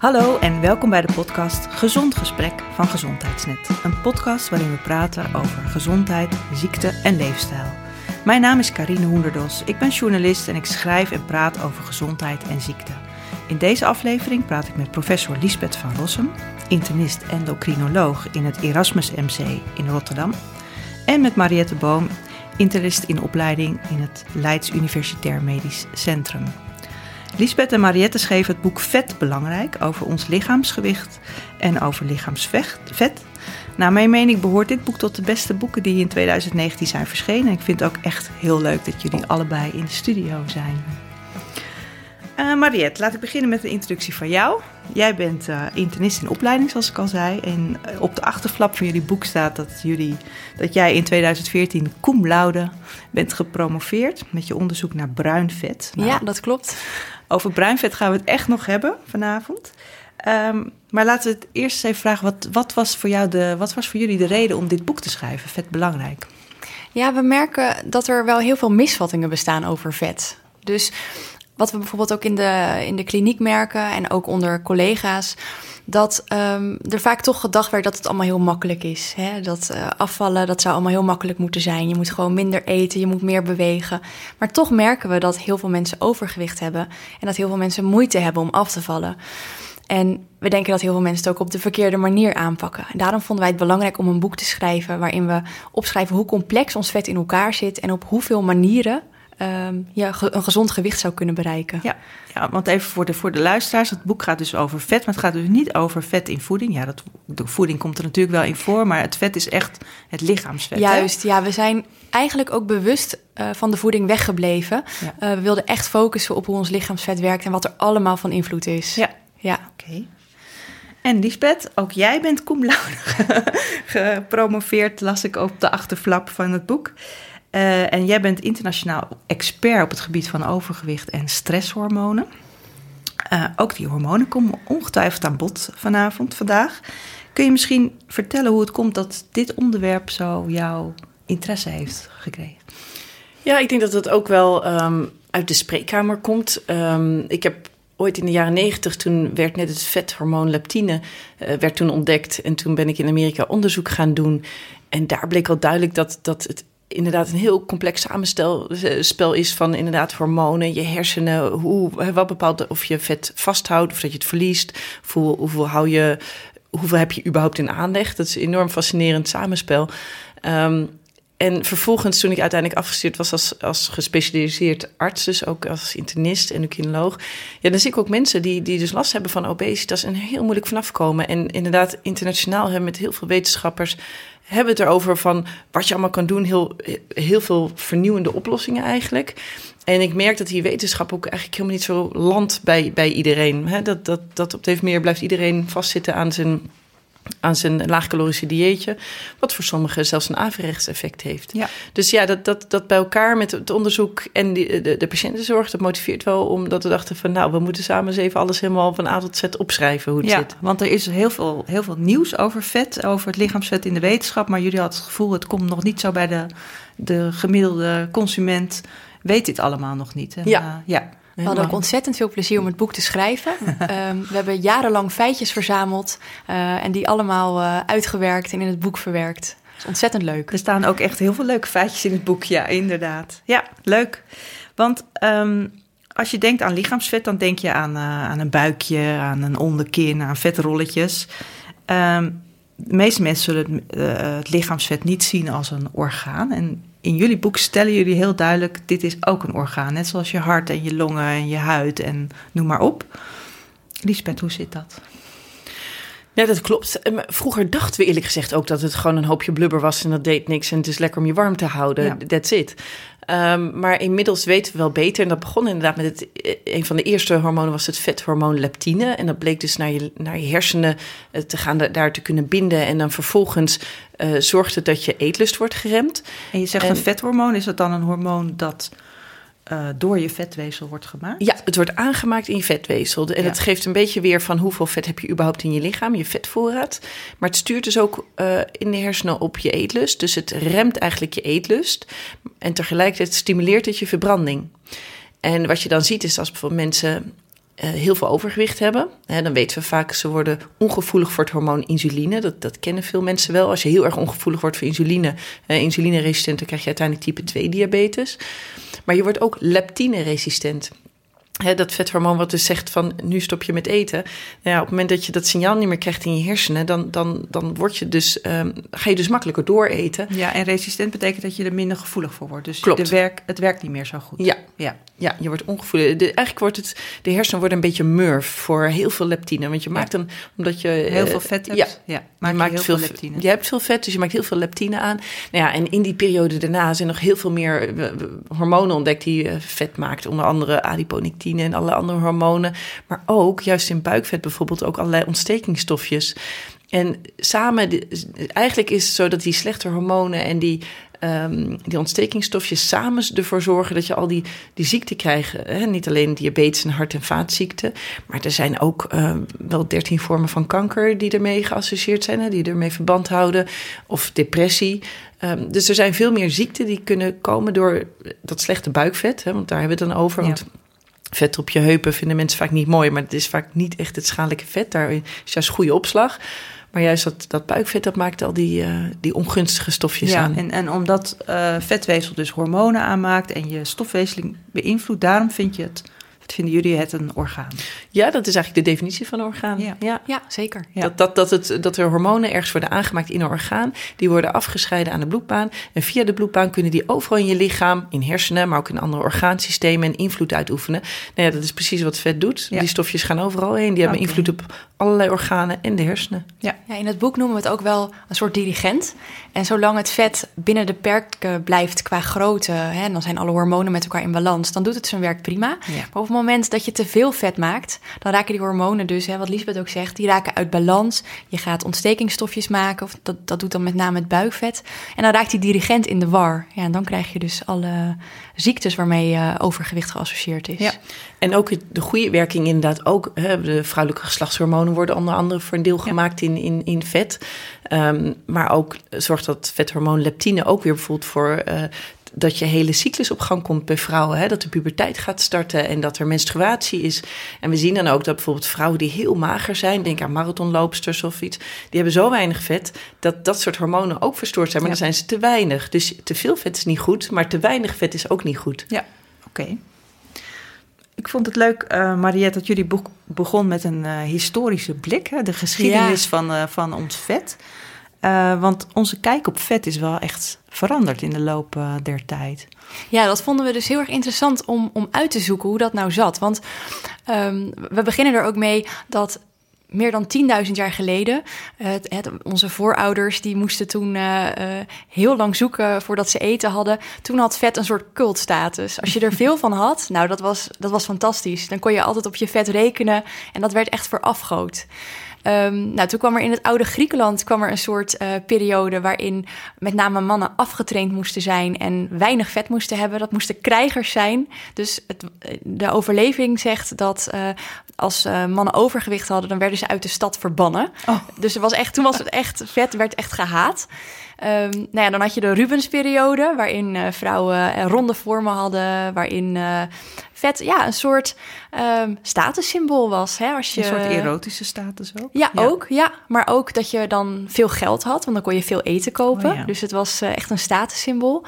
Hallo en welkom bij de podcast Gezond Gesprek van Gezondheidsnet. Een podcast waarin we praten over gezondheid, ziekte en leefstijl. Mijn naam is Karine Hoenderdos. Ik ben journalist en ik schrijf en praat over gezondheid en ziekte. In deze aflevering praat ik met professor Lisbeth van Rossum, internist endocrinoloog in het Erasmus MC in Rotterdam, en met Mariette Boom, internist in opleiding in het Leids Universitair Medisch Centrum. Lisbeth en Mariette schreven het boek Vet Belangrijk over ons lichaamsgewicht en over lichaamsvet. Naar mijn mening behoort dit boek tot de beste boeken die in 2019 zijn verschenen. Ik vind het ook echt heel leuk dat jullie allebei in de studio zijn. Uh, Mariette, laat ik beginnen met een introductie van jou. Jij bent uh, internist in opleiding, zoals ik al zei. En uh, op de achterflap van jullie boek staat dat, jullie, dat jij in 2014 cum laude bent gepromoveerd met je onderzoek naar bruin vet. Nou, ja, dat klopt. Over bruin vet gaan we het echt nog hebben vanavond. Um, maar laten we het eerst eens even vragen: wat, wat, was voor jou de, wat was voor jullie de reden om dit boek te schrijven? Vet belangrijk. Ja, we merken dat er wel heel veel misvattingen bestaan over vet. Dus wat we bijvoorbeeld ook in de, in de kliniek merken en ook onder collega's, dat um, er vaak toch gedacht werd dat het allemaal heel makkelijk is. Hè? Dat uh, afvallen, dat zou allemaal heel makkelijk moeten zijn. Je moet gewoon minder eten, je moet meer bewegen. Maar toch merken we dat heel veel mensen overgewicht hebben en dat heel veel mensen moeite hebben om af te vallen. En we denken dat heel veel mensen het ook op de verkeerde manier aanpakken. En daarom vonden wij het belangrijk om een boek te schrijven waarin we opschrijven hoe complex ons vet in elkaar zit en op hoeveel manieren um, ja, een gezond gewicht zou kunnen bereiken. Ja, ja want even voor de, voor de luisteraars: het boek gaat dus over vet, maar het gaat dus niet over vet in voeding. Ja, dat, de voeding komt er natuurlijk wel in voor, maar het vet is echt het lichaamsvet. Juist, ja, we zijn eigenlijk ook bewust uh, van de voeding weggebleven. Ja. Uh, we wilden echt focussen op hoe ons lichaamsvet werkt en wat er allemaal van invloed is. Ja, ja. oké. Okay. En Lisbeth, ook jij bent cum laude gepromoveerd, las ik op de achterflap van het boek. Uh, en jij bent internationaal expert op het gebied van overgewicht en stresshormonen. Uh, ook die hormonen komen ongetwijfeld aan bod vanavond, vandaag. Kun je misschien vertellen hoe het komt dat dit onderwerp zo jouw interesse heeft gekregen? Ja, ik denk dat het ook wel um, uit de spreekkamer komt. Um, ik heb ooit in de jaren negentig, toen werd net het vethormoon leptine uh, werd toen ontdekt. En toen ben ik in Amerika onderzoek gaan doen. En daar bleek al duidelijk dat, dat het inderdaad een heel complex samenspel eh, is van inderdaad hormonen, je hersenen, hoe, wat bepaalt of je vet vasthoudt of dat je het verliest, hoeveel, hou je, hoeveel heb je überhaupt in aanleg. Dat is een enorm fascinerend samenspel. Um, en vervolgens, toen ik uiteindelijk afgestuurd was als, als gespecialiseerd arts, dus ook als internist en endocrinoloog, ja, dan zie ik ook mensen die, die dus last hebben van obesitas en heel moeilijk vanaf komen. En inderdaad, internationaal hebben met heel veel wetenschappers hebben het erover van wat je allemaal kan doen. Heel, heel veel vernieuwende oplossingen eigenlijk. En ik merk dat die wetenschap ook eigenlijk helemaal niet zo landt bij, bij iedereen. Dat, dat, dat op deze manier blijft iedereen vastzitten aan zijn aan zijn laagcalorische dieetje, wat voor sommigen zelfs een averechts effect heeft. Ja. Dus ja, dat, dat, dat bij elkaar met het onderzoek en die, de, de patiëntenzorg, dat motiveert wel omdat we dachten van nou, we moeten samen eens even alles helemaal van A tot Z opschrijven hoe het ja, zit. want er is heel veel, heel veel nieuws over vet, over het lichaamsvet in de wetenschap, maar jullie hadden het gevoel, het komt nog niet zo bij de, de gemiddelde consument, weet dit allemaal nog niet. En, ja. Uh, ja. We hadden ook ontzettend veel plezier om het boek te schrijven. um, we hebben jarenlang feitjes verzameld uh, en die allemaal uh, uitgewerkt en in het boek verwerkt. Dat is ontzettend leuk. Er staan ook echt heel veel leuke feitjes in het boek, ja, inderdaad. Ja, leuk. Want um, als je denkt aan lichaamsvet, dan denk je aan, uh, aan een buikje, aan een onderkin, aan vetrolletjes. Um, de meeste mensen zullen het, het lichaamsvet niet zien als een orgaan. En in jullie boek stellen jullie heel duidelijk: dit is ook een orgaan. Net zoals je hart en je longen en je huid en noem maar op. Lisbeth, hoe zit dat? Ja, dat klopt. Vroeger dachten we eerlijk gezegd ook dat het gewoon een hoopje blubber was en dat deed niks en het is lekker om je warm te houden. Ja. That's it. Um, maar inmiddels weten we wel beter. En dat begon inderdaad met het, eh, een van de eerste hormonen was het vethormoon leptine. En dat bleek dus naar je, naar je hersenen eh, te gaan, daar te kunnen binden. En dan vervolgens uh, zorgt het dat je eetlust wordt geremd. En je zegt en, een vethormoon, is dat dan een hormoon dat uh, door je vetweefsel wordt gemaakt? Ja, het wordt aangemaakt in je vetweefsel. En ja. het geeft een beetje weer van hoeveel vet heb je überhaupt in je lichaam, je vetvoorraad. Maar het stuurt dus ook uh, in de hersenen op je eetlust. Dus het remt eigenlijk je eetlust. En tegelijkertijd stimuleert het je verbranding. En wat je dan ziet is als bijvoorbeeld mensen heel veel overgewicht hebben. Dan weten we vaak, ze worden ongevoelig voor het hormoon insuline. Dat, dat kennen veel mensen wel. Als je heel erg ongevoelig wordt voor insuline, uh, insulineresistent, dan krijg je uiteindelijk type 2 diabetes. Maar je wordt ook leptine-resistent dat vethormoon wat dus zegt van nu stop je met eten. Nou ja, op het moment dat je dat signaal niet meer krijgt in je hersenen, dan, dan, dan word je dus, um, ga je dus makkelijker dooreten. Ja, en resistent betekent dat je er minder gevoelig voor wordt. Dus Klopt. De werk, het werkt niet meer zo goed. Ja, ja. ja je wordt ongevoelig. De, eigenlijk wordt het, de hersenen worden een beetje murf voor heel veel leptine. Want je maakt dan, omdat je... Heel veel vet hebt. Ja, ja maak je maakt heel veel, veel leptine. Je hebt veel vet, dus je maakt heel veel leptine aan. Nou ja, en in die periode daarna zijn nog heel veel meer uh, hormonen ontdekt die uh, vet maakt. Onder andere adiponectine en alle andere hormonen. Maar ook, juist in buikvet bijvoorbeeld, ook allerlei ontstekingsstofjes. En samen, eigenlijk is het zo dat die slechte hormonen en die, um, die ontstekingsstofjes samen ervoor zorgen dat je al die, die ziekten krijgt. Hè? Niet alleen diabetes en hart- en vaatziekten, maar er zijn ook um, wel dertien vormen van kanker die ermee geassocieerd zijn, hè? die ermee verband houden, of depressie. Um, dus er zijn veel meer ziekten die kunnen komen door dat slechte buikvet, hè? want daar hebben we het dan over. Ja. Want vet op je heupen vinden mensen vaak niet mooi, maar het is vaak niet echt het schadelijke vet. Daar is juist goede opslag. Maar juist dat, dat buikvet, dat maakt al die, uh, die ongunstige stofjes ja, aan. En, en omdat uh, vetweefsel dus hormonen aanmaakt en je stofwisseling beïnvloedt, daarom vind je het, vinden jullie het een orgaan? Ja, dat is eigenlijk de definitie van een orgaan. Ja, ja. ja zeker. Ja. Dat, dat, dat, het, dat er hormonen ergens worden aangemaakt in een orgaan. Die worden afgescheiden aan de bloedbaan. En via de bloedbaan kunnen die overal in je lichaam, in hersenen, maar ook in andere orgaansystemen en invloed uitoefenen. Nou ja, dat is precies wat vet doet. Ja. Die stofjes gaan overal heen. Die hebben okay. invloed op allerlei organen en de hersenen. Ja. ja, in het boek noemen we het ook wel een soort dirigent. En zolang het vet binnen de perken blijft qua grootte, hè, en dan zijn alle hormonen met elkaar in balans, dan doet het zijn werk prima. Ja. Maar op het moment dat je te veel vet maakt, dan raken die hormonen dus, hè, wat Lisbeth ook zegt, die raken uit balans. Je gaat ontstekingsstofjes maken, of dat, dat doet dan met name het buikvet. En dan raakt die dirigent in de war. Ja, en dan krijg je dus alle ziektes waarmee uh, overgewicht geassocieerd is. Ja. En ook de goede werking inderdaad ook. Hè, de vrouwelijke geslachtshormonen worden onder andere voor een deel gemaakt in, in, in vet. Um, maar ook zorgt dat vethormoon leptine ook weer bijvoorbeeld voor... Uh, dat je hele cyclus op gang komt bij vrouwen. Hè? Dat de puberteit gaat starten en dat er menstruatie is. En we zien dan ook dat bijvoorbeeld vrouwen die heel mager zijn... denk aan marathonloopsters of iets... die hebben zo weinig vet dat dat soort hormonen ook verstoord zijn. Maar ja. dan zijn ze te weinig. Dus te veel vet is niet goed, maar te weinig vet is ook niet goed. Ja, oké. Okay. Ik vond het leuk, uh, Mariette, dat jullie boek begon met een uh, historische blik. Hè? De geschiedenis ja. van, uh, van ons vet. Uh, want onze kijk op vet is wel echt veranderd in de loop uh, der tijd. Ja, dat vonden we dus heel erg interessant om, om uit te zoeken hoe dat nou zat. Want um, we beginnen er ook mee dat meer dan 10.000 jaar geleden. Het, onze voorouders die moesten toen heel lang zoeken voordat ze eten hadden. Toen had vet een soort cultstatus. Als je er veel van had, nou dat was, dat was fantastisch. Dan kon je altijd op je vet rekenen en dat werd echt voor afgoot. Um, nou, toen kwam er in het oude Griekenland kwam er een soort uh, periode waarin met name mannen afgetraind moesten zijn en weinig vet moesten hebben. Dat moesten krijgers zijn. Dus het, de overleving zegt dat uh, als uh, mannen overgewicht hadden, dan werden ze uit de stad verbannen. Oh. Dus er was echt, toen was het echt vet, werd echt gehaat. Um, nou ja, dan had je de Rubensperiode, waarin uh, vrouwen ronde vormen hadden, waarin uh, vet ja, een soort um, statussymbool was. Hè? Als je, een soort erotische status ook? Ja, ja, ook. Ja. Maar ook dat je dan veel geld had, want dan kon je veel eten kopen. Oh, ja. Dus het was echt een statussymbool.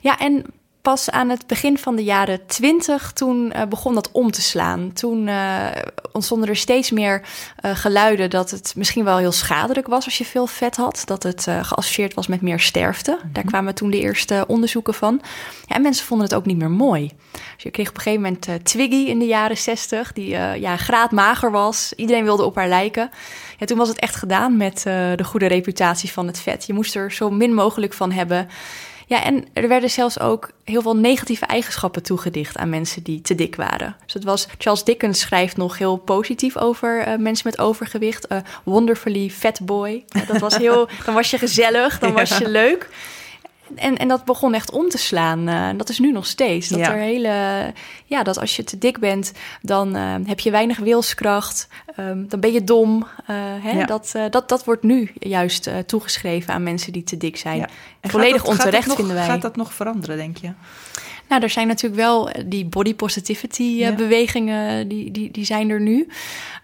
Ja, en pas aan het begin van de jaren twintig, toen uh, begon dat om te slaan. Toen uh, ontstonden er steeds meer uh, geluiden dat het misschien wel heel schadelijk was als je veel vet had. Dat het geassocieerd was met meer sterfte. Mm -hmm. Daar kwamen toen de eerste onderzoeken van. Ja, en mensen vonden het ook niet meer mooi. Dus je kreeg op een gegeven moment Twiggy in de jaren zestig, die ja, graadmager was. Iedereen wilde op haar lijken. Ja, toen was het echt gedaan met de goede reputatie van het vet. Je moest er zo min mogelijk van hebben. Ja, en er werden zelfs ook heel veel negatieve eigenschappen toegedicht aan mensen die te dik waren. Dus het was, Charles Dickens schrijft nog heel positief over uh, mensen met overgewicht. Uh, wonderfully fat boy. Dat was heel, dan was je gezellig, dan was je leuk. En, en dat begon echt om te slaan. Uh, dat is nu nog steeds. Dat Ja. er hele. Ja, dat als je te dik bent, dan uh, heb je weinig wilskracht. Um, dan ben je dom. Uh, hè? Ja. Dat, dat, dat wordt nu juist toegeschreven aan mensen die te dik zijn. Ja. En Volledig dat- dat onterecht nog- vinden wij. Gaat dat nog veranderen, denk je? Nou, er zijn natuurlijk wel die body positivity Ja. bewegingen, die, die, die zijn er nu.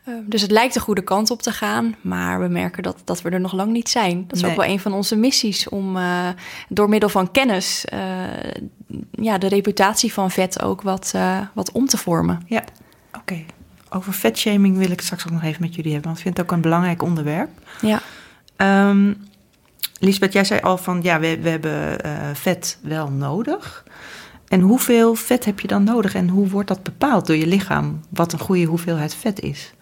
Uh, dus het lijkt de goede kant op te gaan, maar we merken dat, dat we er nog lang niet zijn. Dat is Nee. ook wel een van onze missies om uh, door middel van kennis uh, ja, de reputatie van vet ook wat, wat om te vormen. Ja, oké. Okay. Over vetshaming wil ik straks ook nog even met jullie hebben, want ik vind het ook een belangrijk onderwerp. Ja. Um, Lisbeth, jij zei al van ja, we, we hebben vet wel nodig. En hoeveel vet heb je dan nodig en hoe wordt dat bepaald door je lichaam? Wat een goede hoeveelheid vet is?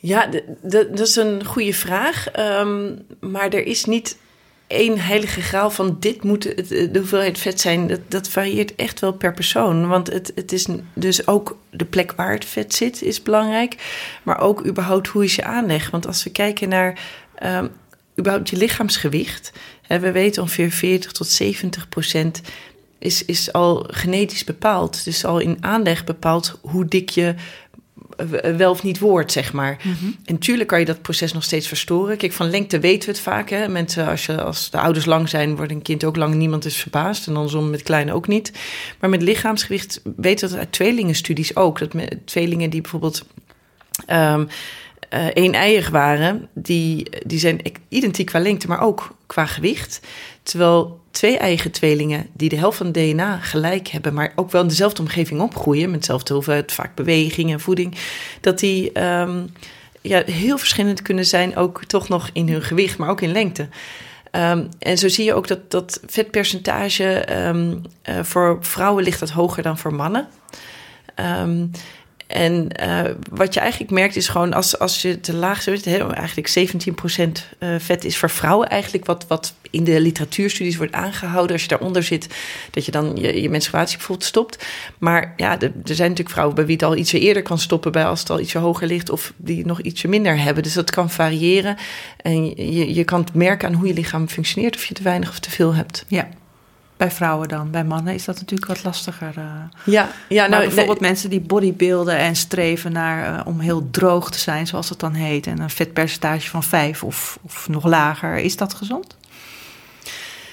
Ja, dat is een goede vraag. Um, maar er is niet één heilige graal van dit moet de hoeveelheid vet zijn. Dat, varieert echt wel per persoon. Want het, het is dus ook de plek waar het vet zit is belangrijk. Maar ook überhaupt hoe is je aanleg. Want als we kijken naar um, überhaupt je lichaamsgewicht. We weten ongeveer 40 tot 70 procent is, is al genetisch bepaald. Dus al in aanleg bepaald hoe dik je wel of niet wordt, zeg maar. Mm -hmm. En natuurlijk kan je dat proces nog steeds verstoren. Kijk, van lengte weten we het vaak. Hè? Mensen, als, je, als de ouders lang zijn, wordt een kind ook lang. Niemand is verbaasd. En andersom met kleine ook niet. Maar met lichaamsgewicht weten we dat uit tweelingenstudies ook. Dat met tweelingen die bijvoorbeeld... Um, uh, eeneiig waren, die, die zijn identiek qua lengte, maar ook qua gewicht. Terwijl twee eigen tweelingen die de helft van het DNA gelijk hebben, maar ook wel in dezelfde omgeving opgroeien, met dezelfde hoeveelheid vaak beweging en voeding, dat die um, ja, heel verschillend kunnen zijn, ook toch nog in hun gewicht, maar ook in lengte. Um, en zo zie je ook dat dat vetpercentage um, uh, voor vrouwen ligt dat hoger dan voor mannen. En uh, wat je eigenlijk merkt is gewoon als, als je te laag zit, eigenlijk 17% uh, vet is voor vrouwen eigenlijk wat, wat in de literatuurstudies wordt aangehouden. Als je daaronder zit, dat je dan je, menstruatie bijvoorbeeld stopt. Maar ja, de, er zijn natuurlijk vrouwen bij wie het al ietsje eerder kan stoppen, bij als het al ietsje hoger ligt of die nog ietsje minder hebben. Dus dat kan variëren. En je, je kan het merken aan hoe je lichaam functioneert, of je te weinig of te veel hebt. Ja. Bij vrouwen dan. Bij mannen is dat natuurlijk wat lastiger. Uh. Ja, ja nou, bijvoorbeeld nee. mensen die bodybuilden en streven naar uh, om heel droog te zijn, zoals het dan heet, en een vetpercentage van 5 of, of nog lager. Is dat gezond?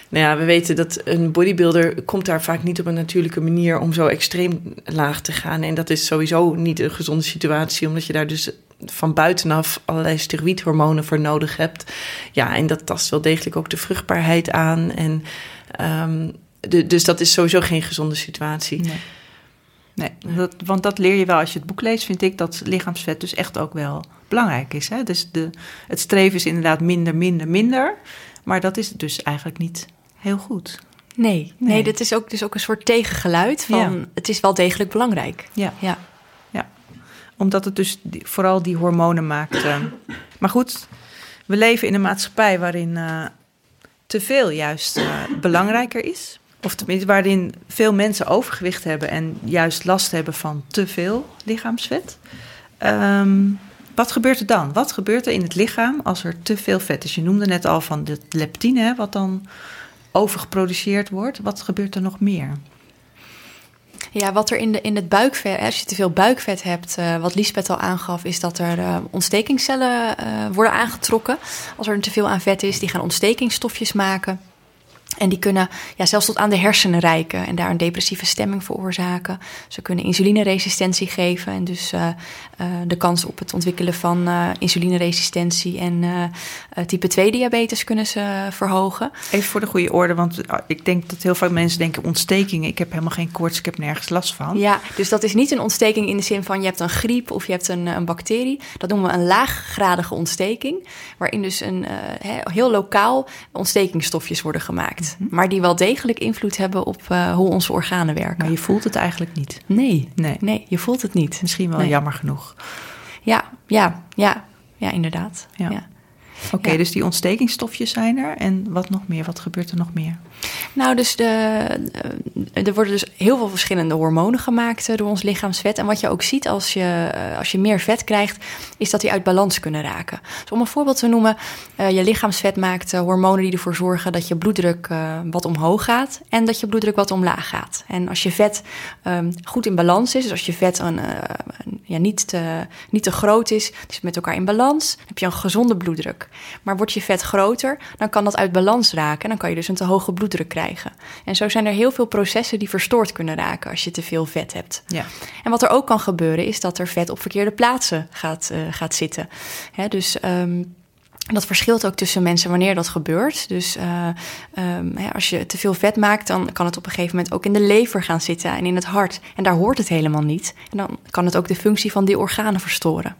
Nou ja, we weten dat een bodybuilder komt daar vaak niet op een natuurlijke manier om zo extreem laag te gaan. En dat is sowieso niet een gezonde situatie, omdat je daar dus van buitenaf allerlei steroïdhormonen voor nodig hebt. Ja, en dat tast wel degelijk ook de vruchtbaarheid aan. En um, de, dus dat is sowieso geen gezonde situatie. Nee. Nee, dat, want dat leer je wel als je het boek leest, vind ik dat lichaamsvet dus echt ook wel belangrijk is. Hè? Dus de, het streven is inderdaad minder, minder, minder. Maar dat is dus eigenlijk niet heel goed. Nee, nee. nee dit is ook, dus ook een soort tegengeluid van ja. het is wel degelijk belangrijk. Ja. ja. ja. Omdat het dus die, vooral die hormonen maakt. Uh, maar goed, we leven in een maatschappij waarin uh, te veel juist uh, belangrijker is. Of tenminste, waarin veel mensen overgewicht hebben en juist last hebben van te veel lichaamsvet. Um, wat gebeurt er dan? Wat gebeurt er in het lichaam als er te veel vet is? Je noemde net al van de leptine, wat dan overgeproduceerd wordt. Wat gebeurt er nog meer? Ja, wat er in, de, in het buikvet, als je te veel buikvet hebt, uh, wat Liesbeth al aangaf, is dat er uh, ontstekingscellen uh, worden aangetrokken. Als er te veel aan vet is, die gaan ontstekingsstofjes maken. En die kunnen ja, zelfs tot aan de hersenen reiken en daar een depressieve stemming veroorzaken. Ze kunnen insulineresistentie geven en dus uh, uh, de kans op het ontwikkelen van uh, insulineresistentie en type 2 diabetes kunnen ze verhogen. Even voor de goede orde, want ik denk dat heel veel mensen denken ontstekingen. Ik heb helemaal geen koorts, ik heb nergens last van. Ja, dus dat is niet een ontsteking in de zin van je hebt een griep of je hebt een, een bacterie. Dat noemen we een laaggradige ontsteking, waarin dus een heel lokaal ontstekingsstofjes worden gemaakt. Maar die wel degelijk invloed hebben op uh, hoe onze organen werken. Maar je voelt het eigenlijk niet. Nee, nee, nee je voelt het niet. Misschien wel nee. jammer genoeg. Ja, ja, ja, ja, inderdaad. Ja. ja. Oké, okay, ja. dus die ontstekingsstofjes zijn er. En wat nog meer? Wat gebeurt er nog meer? Nou, dus de, er worden dus heel veel verschillende hormonen gemaakt door ons lichaamsvet. En wat je ook ziet als je, als je meer vet krijgt, is dat die uit balans kunnen raken. Dus om een voorbeeld te noemen, je lichaamsvet maakt hormonen die ervoor zorgen dat je bloeddruk wat omhoog gaat en dat je bloeddruk wat omlaag gaat. En als je vet um, goed in balans is, dus als je vet een, ja, niet, te, niet te groot is, is met elkaar in balans, heb je een gezonde bloeddruk. Maar wordt je vet groter, dan kan dat uit balans raken en dan kan je dus een te hoge bloeddruk krijgen. krijgen. En zo zijn er heel veel processen die verstoord kunnen raken als je te veel vet hebt. Ja. En wat er ook kan gebeuren is dat er vet op verkeerde plaatsen gaat, uh, gaat zitten. Hè, dus um, dat verschilt ook tussen mensen wanneer dat gebeurt. Dus uh, um, als je te veel vet maakt, dan kan het op een gegeven moment ook in de lever gaan zitten en in het hart. En daar hoort het helemaal niet. En dan kan het ook de functie van die organen verstoren.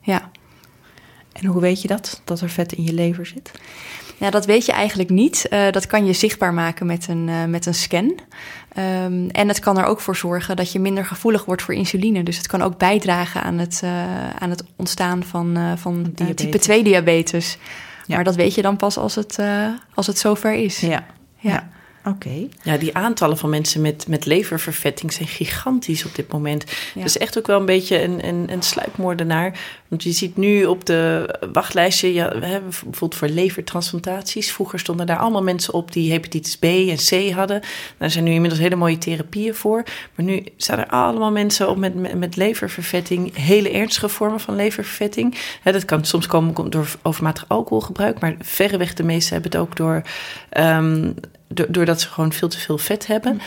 Ja. En hoe weet je dat, dat er vet in je lever zit? Ja, dat weet je eigenlijk niet. Uh, dat kan je zichtbaar maken met een, uh, met een scan. Um, en het kan er ook voor zorgen dat je minder gevoelig wordt voor insuline. Dus het kan ook bijdragen aan het, uh, aan het ontstaan van, van type 2 diabetes. Ja. Maar dat weet je dan pas als het, als het zover is. Ja, ja. ja. Oké. Okay. Ja, die aantallen van mensen met, met leververvetting zijn gigantisch op dit moment. Ja. Dat is echt ook wel een beetje een, een, een sluipmoordenaar. Want je ziet nu op de wachtlijstje, ja, bijvoorbeeld voor levertransplantaties. Vroeger stonden daar allemaal mensen op die hepatitis B en C hadden. Daar zijn nu inmiddels hele mooie therapieën voor. Maar nu staan er allemaal mensen op met, met, met leververvetting. Hele ernstige vormen van leververvetting. Hè, dat kan soms komen door overmatig alcoholgebruik. Maar verreweg de meeste hebben het ook door... Um, doordat ze gewoon veel te veel vet hebben.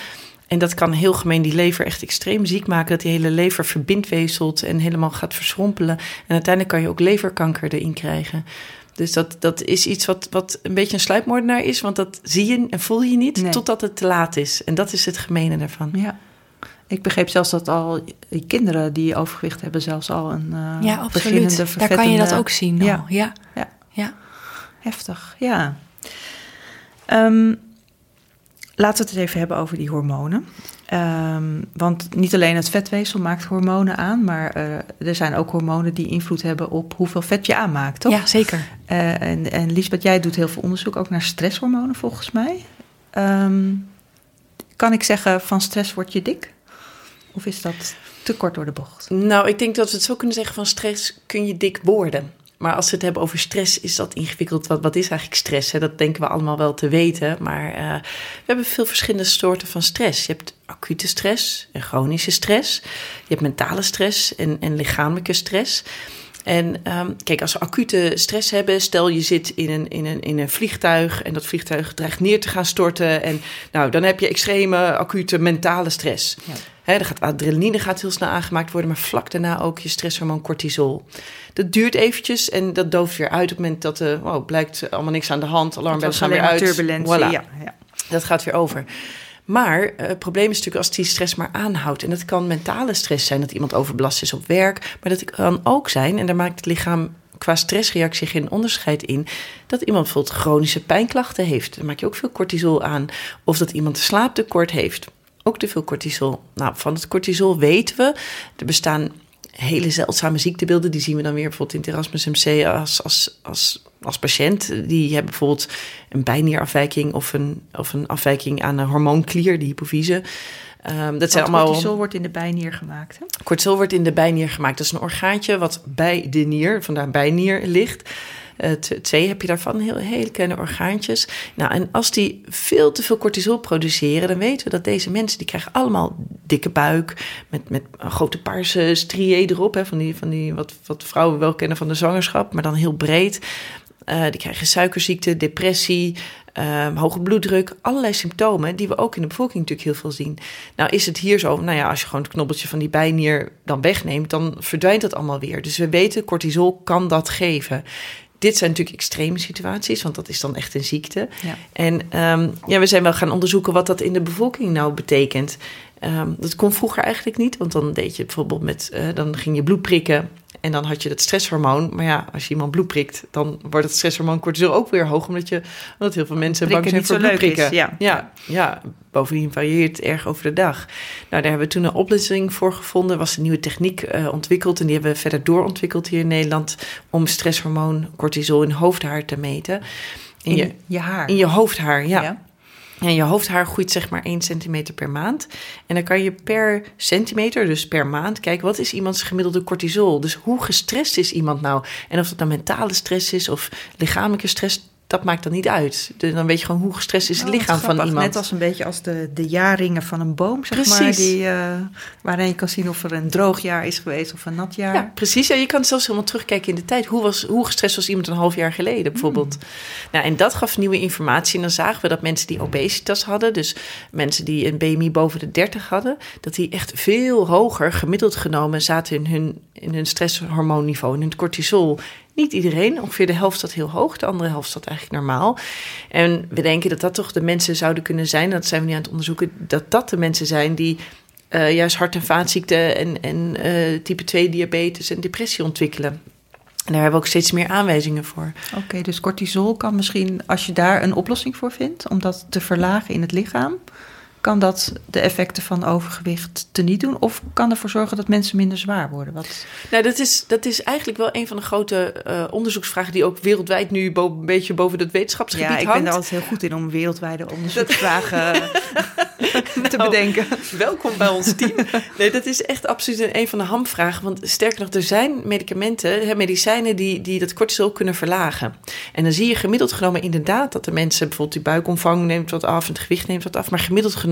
En dat kan heel gemeen die lever echt extreem ziek maken. Dat die hele lever verbindweefselt en helemaal gaat verschrompelen. En uiteindelijk kan je ook leverkanker erin krijgen. Dus dat, dat is iets wat, wat een beetje een sluipmoordenaar is. Want dat zie je en voel je niet nee. totdat het te laat is. En dat is het gemene daarvan. Ja. Ik begreep zelfs dat al kinderen die overgewicht hebben... zelfs al een uh, ja, absoluut. Daar kan je dat ook zien. Ja. ja. Ja. ja. Heftig, ja. Um, Laten we het even hebben over die hormonen. Um, want niet alleen het vetweefsel maakt hormonen aan, maar uh, er zijn ook hormonen die invloed hebben op hoeveel vet je aanmaakt, toch? Ja, zeker. Uh, en, en Lisbeth, jij doet heel veel onderzoek ook naar stresshormonen volgens mij. Um, kan ik zeggen, van stress word je dik? Of is dat te kort door de bocht? Nou, ik denk dat we het zo kunnen zeggen: van stress kun je dik worden. Maar als we het hebben over stress, is dat ingewikkeld. Wat, wat is eigenlijk stress? Hè? Dat denken we allemaal wel te weten. Maar uh, we hebben veel verschillende soorten van stress. Je hebt acute stress en chronische stress. Je hebt mentale stress en, en lichamelijke stress. En um, kijk, als we acute stress hebben, stel je zit in een, in, een, in een vliegtuig en dat vliegtuig dreigt neer te gaan storten. En nou, dan heb je extreme acute mentale stress. Ja. He, gaat adrenaline gaat heel snel aangemaakt worden, maar vlak daarna ook je stresshormoon cortisol. Dat duurt eventjes en dat dooft weer uit op het moment dat er uh, wow, blijkt allemaal niks aan de hand, alarmbellen gaan weer uit. Turbulentie, voilà. ja, ja. Dat gaat weer over. Maar uh, het probleem is natuurlijk als die stress maar aanhoudt. En dat kan mentale stress zijn, dat iemand overbelast is op werk. Maar dat kan ook zijn, en daar maakt het lichaam qua stressreactie geen onderscheid in. Dat iemand bijvoorbeeld chronische pijnklachten heeft. Dan maak je ook veel cortisol aan. Of dat iemand slaaptekort heeft. Ook te veel cortisol. Nou, van het cortisol weten we. Er bestaan hele zeldzame ziektebeelden. Die zien we dan weer bijvoorbeeld in het Erasmus MC als, als, als, als patiënt. Die hebben bijvoorbeeld een bijnierafwijking of een, of een afwijking aan een hormoonklier, de hypofyse. Um, dat zijn allemaal... cortisol wordt in de bijnier gemaakt. Hè? Cortisol wordt in de bijnier gemaakt. Dat is een orgaantje wat bij de nier, vandaar bijnier, ligt. Uh, twee heb je daarvan, heel, hele kleine orgaantjes. Nou, en als die veel te veel cortisol produceren, dan weten we dat deze mensen, die krijgen allemaal dikke buik, met, met grote paarse striën erop, hè, van die, van die wat, wat vrouwen wel kennen van de zwangerschap, maar dan heel breed. Uh, die krijgen suikerziekte, depressie, um, hoge bloeddruk, allerlei symptomen die we ook in de bevolking natuurlijk heel veel zien. Nou is het hier zo, nou ja, als je gewoon het knobbeltje van die bijnier dan wegneemt, dan verdwijnt dat allemaal weer. Dus we weten, cortisol kan dat geven dit zijn natuurlijk extreme situaties, want dat is dan echt een ziekte. Ja. En um, ja, we zijn wel gaan onderzoeken wat dat in de bevolking nou betekent. Um, dat kon vroeger eigenlijk niet, want dan deed je bijvoorbeeld met, uh, dan ging je bloed prikken en dan had je dat stresshormoon. Maar ja, als je iemand bloed prikt, dan wordt het stresshormoon cortisol ook weer hoog. Omdat, je, omdat heel veel mensen bang zijn voor bloedprikken. Ja. ja, ja, bovendien varieert het erg over de dag. Nou, daar hebben we toen een oplossing voor gevonden. was een nieuwe techniek uh, ontwikkeld. En die hebben we verder doorontwikkeld hier in Nederland. Om stresshormoon cortisol in hoofdhaar te meten. In, je, je haar? In je hoofdhaar, ja. ja. En je hoofdhaar groeit zeg maar 1 centimeter per maand. En dan kan je per centimeter, dus per maand, kijken wat is iemands gemiddelde cortisol. Dus hoe gestrest is iemand nou? En of het nou mentale stress is of lichamelijke stress, dat maakt dan niet uit. Dus dan weet je gewoon hoe gestrest is het Oh, lichaam van iemand. Net als een beetje als de, de jaarringen van een boom, zeg maar. Die, eh, waarin je kan zien of er een droog jaar is geweest of een nat jaar. Ja, precies. Ja, je kan zelfs helemaal terugkijken in de tijd. Hoe, was, hoe gestrest was iemand een half jaar geleden bijvoorbeeld? Nou, en dat gaf nieuwe informatie. En dan zagen we dat mensen die obesitas hadden, dus mensen die een BMI boven de 30 hadden, dat die echt veel hoger gemiddeld genomen zaten in hun, in hun stresshormoonniveau, in hun cortisol. Niet iedereen, ongeveer de helft zat heel hoog, de andere helft zat eigenlijk normaal. En we denken dat dat toch de mensen zouden kunnen zijn, dat zijn we nu aan het onderzoeken, dat dat de mensen zijn die eh, juist hart- en vaatziekten en, en eh, type 2 diabetes en depressie ontwikkelen. En daar hebben we ook steeds meer aanwijzingen voor. Oké, dus cortisol kan misschien, als je daar een oplossing voor vindt, om dat te verlagen in het lichaam, kan dat de effecten van overgewicht teniet doen? Of kan ervoor zorgen dat mensen minder zwaar worden? Wat... Nou, dat is, dat is eigenlijk wel een van de grote eh, onderzoeksvragen die ook wereldwijd nu een beetje boven het wetenschapsgebied Ja, ik hangt. ben er altijd heel goed in om wereldwijde onderzoeksvragen te Nou, bedenken. Welkom bij ons team. Nee, dat is echt absoluut een van de hamvragen. Want sterker nog, er zijn medicamenten, medicijnen die, die dat cortisol kunnen verlagen. En dan zie je gemiddeld genomen inderdaad dat de mensen, bijvoorbeeld die buikomvang neemt wat af en het gewicht neemt wat af. Maar gemiddeld genomen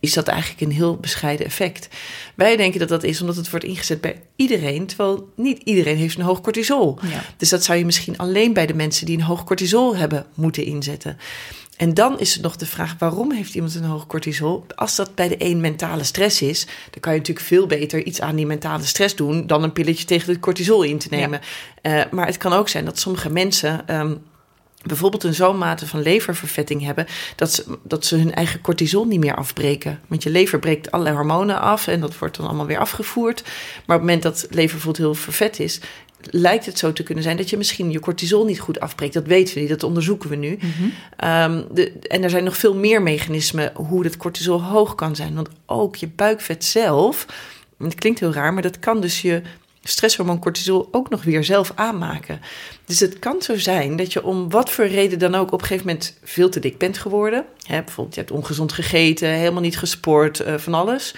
is dat eigenlijk een heel bescheiden effect. Wij denken dat dat is omdat het wordt ingezet bij iedereen, terwijl niet iedereen heeft een hoog cortisol. Ja. Dus dat zou je misschien alleen bij de mensen die een hoog cortisol hebben moeten inzetten. En dan is het nog de vraag: waarom heeft iemand een hoog cortisol? Als dat bij de een mentale stress is, dan kan je natuurlijk veel beter iets aan die mentale stress doen dan een pilletje tegen het cortisol in te nemen. Eh, maar het kan ook zijn dat sommige mensen. ehm, bijvoorbeeld een zo'n mate van leververvetting hebben dat ze, dat ze hun eigen cortisol niet meer afbreken. Want je lever breekt allerlei hormonen af en dat wordt dan allemaal weer afgevoerd. Maar op het moment dat lever bijvoorbeeld heel vervet is, lijkt het zo te kunnen zijn dat je misschien je cortisol niet goed afbreekt. Dat weten we niet, dat onderzoeken we nu. Ehm, de, en er zijn nog veel meer mechanismen hoe dat cortisol hoog kan zijn. Want ook je buikvet zelf, het klinkt heel raar, maar dat kan dus je stresshormoon cortisol ook nog weer zelf aanmaken. Dus het kan zo zijn dat je om wat voor reden dan ook op een gegeven moment veel te dik bent geworden. Hè, bijvoorbeeld je hebt ongezond gegeten, helemaal niet gesport, eh, van alles.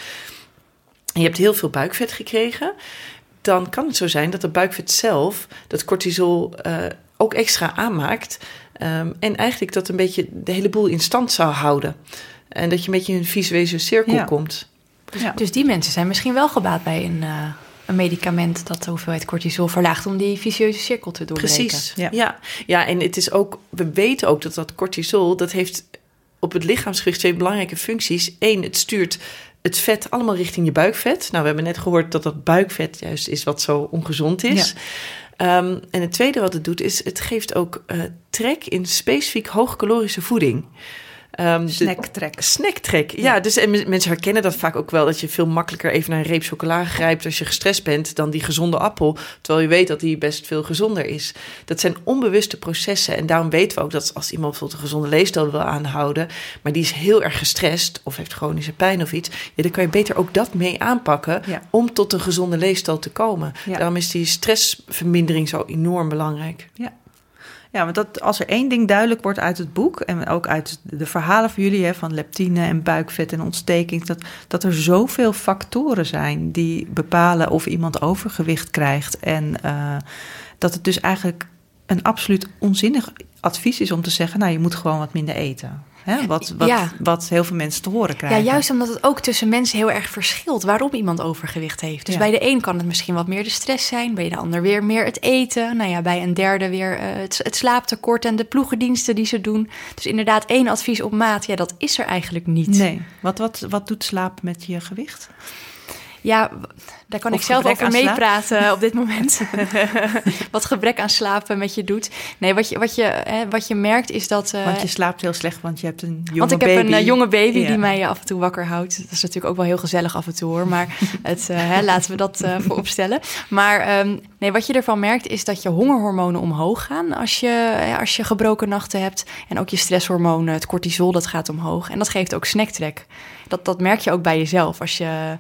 En je hebt heel veel buikvet gekregen. Dan kan het zo zijn dat de buikvet zelf dat cortisol eh, ook extra aanmaakt. Ehm, en eigenlijk dat een beetje de hele boel in stand zou houden. En dat je een beetje in een visueuze cirkel Ja. komt. Ja. Dus die mensen zijn misschien wel gebaat bij een, eh, een medicament dat de hoeveelheid cortisol verlaagt om die vicieuze cirkel te doorbreken. Precies. Ja. Ja. Ja. en het is ook, we weten ook dat dat cortisol, dat heeft op het lichaamsgewicht twee belangrijke functies. Eén, het stuurt het vet allemaal richting je buikvet. Nou, we hebben net gehoord dat dat buikvet juist is wat zo ongezond is. Ehm, en het tweede wat het doet, is het geeft ook eh, trek in specifiek hoogcalorische voeding. Ehm, de- Snacktrek. Snacktrek, ja. Dus en men- mensen herkennen dat vaak ook wel. Dat je veel makkelijker even naar een reep chocola grijpt als je gestrest bent dan die gezonde appel. Terwijl je weet dat die best veel gezonder is. Dat zijn onbewuste processen. En daarom weten we ook dat als iemand bijvoorbeeld een gezonde leefstijl wil aanhouden, maar die is heel erg gestrest of heeft chronische pijn of iets, ja, dan kan je beter ook dat mee aanpakken Ja. om tot een gezonde leefstijl te komen. Daarom is die stressvermindering zo enorm belangrijk. Ja, want dat, als er één ding duidelijk wordt uit het boek... en ook uit de verhalen van jullie... Hè, van leptine en buikvet en ontsteking... Dat, dat er zoveel factoren zijn die bepalen of iemand overgewicht krijgt... en eh, dat het dus eigenlijk een absoluut onzinnig advies is om te zeggen... nou, je moet gewoon wat minder eten. Hè? Wat, wat, Ja. wat heel veel mensen te horen Ja, krijgen. juist omdat het ook tussen mensen heel erg verschilt waarom iemand overgewicht heeft. Dus Ja. bij de een kan het misschien wat meer de stress zijn, bij de ander weer meer het eten. Nou ja, bij een derde weer eh, het, het slaaptekort en de ploegendiensten die ze doen. Dus inderdaad, één advies op maat, ja, dat is er eigenlijk niet. Nee. Wat, wat, wat doet slaap met je gewicht? Ja, daar kan Of ik zelf over meepraten op dit moment. wat gebrek aan slapen met je doet. Nee, wat je, wat je, hè, wat je merkt is dat... eh, Want je slaapt heel slecht, want je hebt een jonge Want ik heb baby. een eh, jonge baby die mij eh, af en toe wakker houdt. Dat is natuurlijk ook wel heel gezellig af en toe hoor. Maar het, hè, laten we dat eh voor opstellen. Maar ehm, nee, wat je ervan merkt is dat je hongerhormonen omhoog gaan als je, eh, als je gebroken nachten hebt. En ook je stresshormonen, het cortisol, dat gaat omhoog. En dat geeft ook snacktrek. Dat, dat merk je ook bij jezelf als je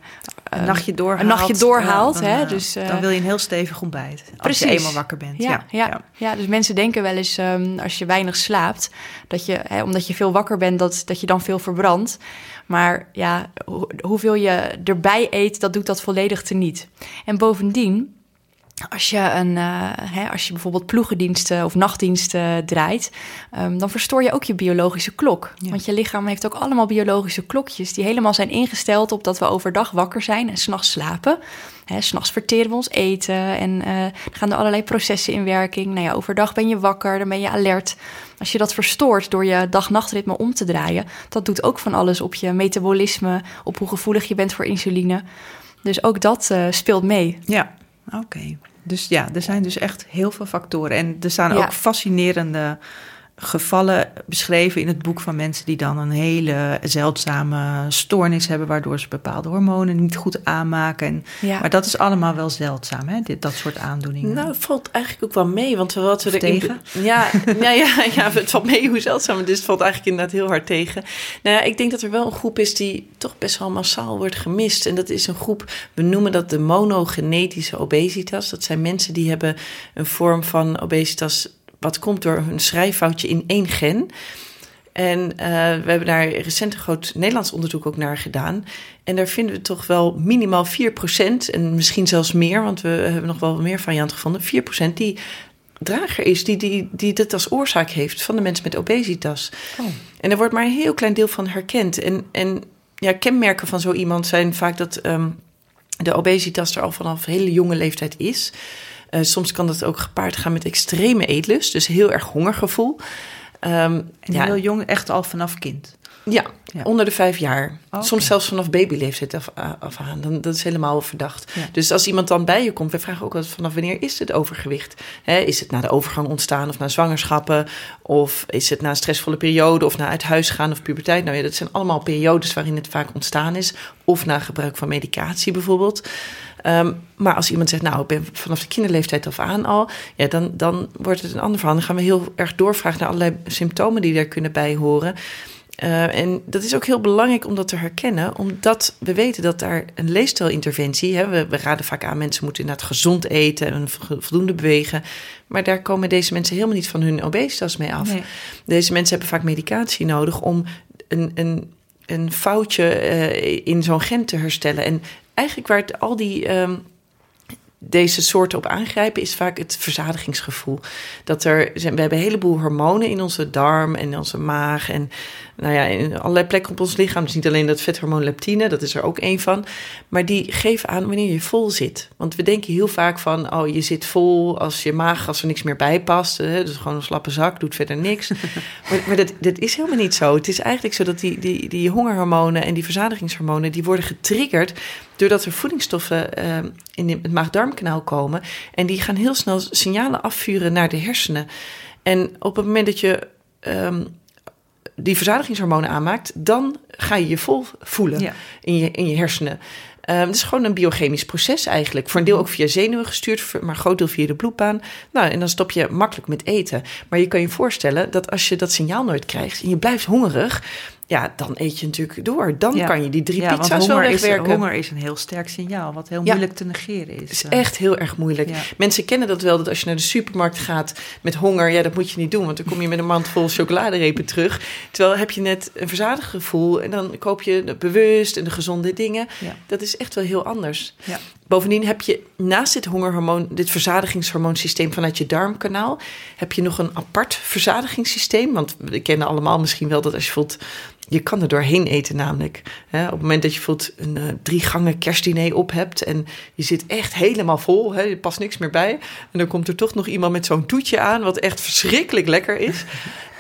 Een ehm, nachtje doorhaalt. een nachtje doorhaalt, dan, hè, eh, dus, eh, dan wil je een heel stevig ontbijt. Als je eenmaal wakker bent. Ja, ja, ja. dus mensen denken wel eens ehm, als je weinig slaapt, dat je, hè, omdat je veel wakker bent, dat, dat je dan veel verbrandt. Maar ja, ho- hoeveel je erbij eet, dat doet dat volledig teniet. En bovendien, als je, een, uh, hè, als je bijvoorbeeld ploegendiensten of nachtdiensten draait, um, dan verstoor je ook je biologische klok. Ja. Want je lichaam heeft ook allemaal biologische klokjes die helemaal zijn ingesteld op dat we overdag wakker zijn en s'nachts slapen. S'nachts verteren we ons eten en uh, gaan er allerlei processen in werking. Nou ja, overdag ben je wakker, dan ben je alert. Als je dat verstoort door je dag-nachtritme om te draaien, dat doet ook van alles op je metabolisme, op hoe gevoelig je bent voor insuline. Dus ook dat uh, speelt mee. Ja, Oké. Dus ja, er zijn dus echt heel veel factoren. En er staan ook fascinerende gevallen beschreven in het boek van mensen die dan een hele zeldzame stoornis hebben, waardoor ze bepaalde hormonen niet goed aanmaken. En, ja. Maar dat is allemaal wel zeldzaam, hè? Dit, dat soort aandoeningen. Nou, het valt eigenlijk ook wel mee, want wat we er tegen. Ja, ja, ja, ja, het valt mee hoe zeldzaam het is. Het valt eigenlijk inderdaad heel hard tegen. Nou ja, ik denk dat er wel een groep is die toch best wel massaal wordt gemist. En dat is een groep, we noemen dat de monogenetische obesitas. Dat zijn mensen die hebben een vorm van obesitas wat komt door een schrijffoutje in één gen. En uh, we hebben daar recent een groot Nederlands onderzoek ook naar gedaan. En daar vinden we toch wel minimaal 4%, en misschien zelfs meer, want we hebben nog wel meer varianten gevonden, 4% die drager is, die, die, die dit als oorzaak heeft van de mensen met obesitas. Oh. En er wordt maar een heel klein deel van herkend. En, en ja, kenmerken van zo iemand zijn vaak dat um, de obesitas er al vanaf hele jonge leeftijd is. Uh, soms kan dat ook gepaard gaan met extreme eetlust, dus heel erg hongergevoel. Um, en ja, heel jong, echt al vanaf kind. Ja, onder de vijf jaar. Soms zelfs vanaf babyleeftijd af, af aan. Dan, dat is helemaal verdacht. Dus als iemand dan bij je komt, we vragen ook altijd vanaf wanneer is het overgewicht? He, is het na de overgang ontstaan of na zwangerschappen? Of is het na een stressvolle periode of na uit huis gaan of puberteit? Nou ja, dat zijn allemaal periodes waarin het vaak ontstaan is. Of na gebruik van medicatie bijvoorbeeld. Um, maar als iemand zegt, nou, ik ben vanaf de kinderleeftijd af aan al, ja, dan, dan wordt het een ander verhaal. Dan gaan we heel erg doorvragen naar allerlei symptomen die daar kunnen bij horen. Uh, en dat is ook heel belangrijk om dat te herkennen, omdat we weten dat daar een leefstijlinterventie, hè, we, we raden vaak aan mensen moeten inderdaad gezond eten en voldoende bewegen, maar daar komen deze mensen helemaal niet van hun obesitas mee af. Deze mensen hebben vaak medicatie nodig om een, een, een foutje uh, in zo'n gen te herstellen. En eigenlijk waar het, al die. Um, deze soorten op aangrijpen is vaak het verzadigingsgevoel. Dat er, we hebben een heleboel hormonen in onze darm en onze maag en nou ja, in allerlei plekken op ons lichaam. Dus niet alleen dat vethormoon leptine, dat is er ook één van. Maar die geven aan wanneer je vol zit. Want we denken heel vaak van, oh je zit vol als je maag, als er niks meer bij past. Hè, dus gewoon een slappe zak, doet verder niks. maar, maar dat, dat is helemaal niet zo. Het is eigenlijk zo dat die, die, die hongerhormonen en die verzadigingshormonen, die worden getriggerd doordat er voedingsstoffen uh, in het maag-darmkanaal komen. En die gaan heel snel signalen afvuren naar de hersenen. En op het moment dat je um, die verzadigingshormonen aanmaakt, dan ga je je vol voelen in, je, in je hersenen. Um, het is gewoon een biochemisch proces eigenlijk. Voor een deel ook via zenuwen gestuurd, maar een groot deel via de bloedbaan. Nou, en dan stop je makkelijk met eten. Maar je kan je voorstellen dat als je dat signaal nooit krijgt en je blijft hongerig, ja, dan eet je natuurlijk door. Dan kan je die drie ja, pizza's wel wegwerken. Is, honger is een heel sterk signaal, wat heel moeilijk te negeren is. Het is echt heel erg moeilijk. Mensen kennen dat wel, dat als je naar de supermarkt gaat met honger... ja, dat moet je niet doen, want dan kom je met een mand vol chocoladerepen terug. Terwijl heb je net een verzadigd gevoel... en dan koop je bewust en de gezonde dingen. Dat is echt wel heel anders. Bovendien heb je naast dit hongerhormoon, dit verzadigingshormoonsysteem vanuit je darmkanaal, heb je nog een apart verzadigingssysteem. Want we kennen allemaal misschien wel dat als je voelt je kan er doorheen eten namelijk. Hè, op het moment dat je voelt een uh, drie gangen kerstdiner op hebt en je zit echt helemaal vol, hè, er past niks meer bij. En dan komt er toch nog iemand met zo'n toetje aan, wat echt verschrikkelijk lekker is.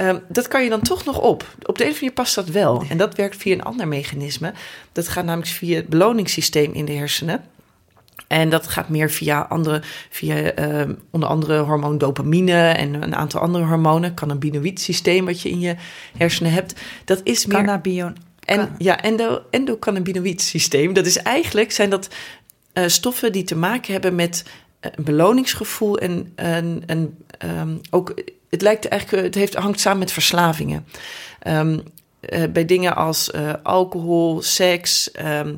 Um, dat kan je dan toch nog op. Op de een of andere manier past dat wel. En dat werkt via een ander mechanisme. Dat gaat namelijk via het beloningssysteem in de hersenen. En dat gaat meer via andere, via uh, onder andere hormoon dopamine en een aantal andere hormonen. Cannabinoïd systeem wat je in je hersenen hebt. Dat is meer. Cannabion. En ja, endo, endocannabinoïd systeem. Dat is eigenlijk zijn dat uh, stoffen die te maken hebben met een beloningsgevoel en, en, en um, ook. Het lijkt eigenlijk, het heeft, hangt samen met verslavingen. Um, uh, bij dingen als alcohol, seks. Um,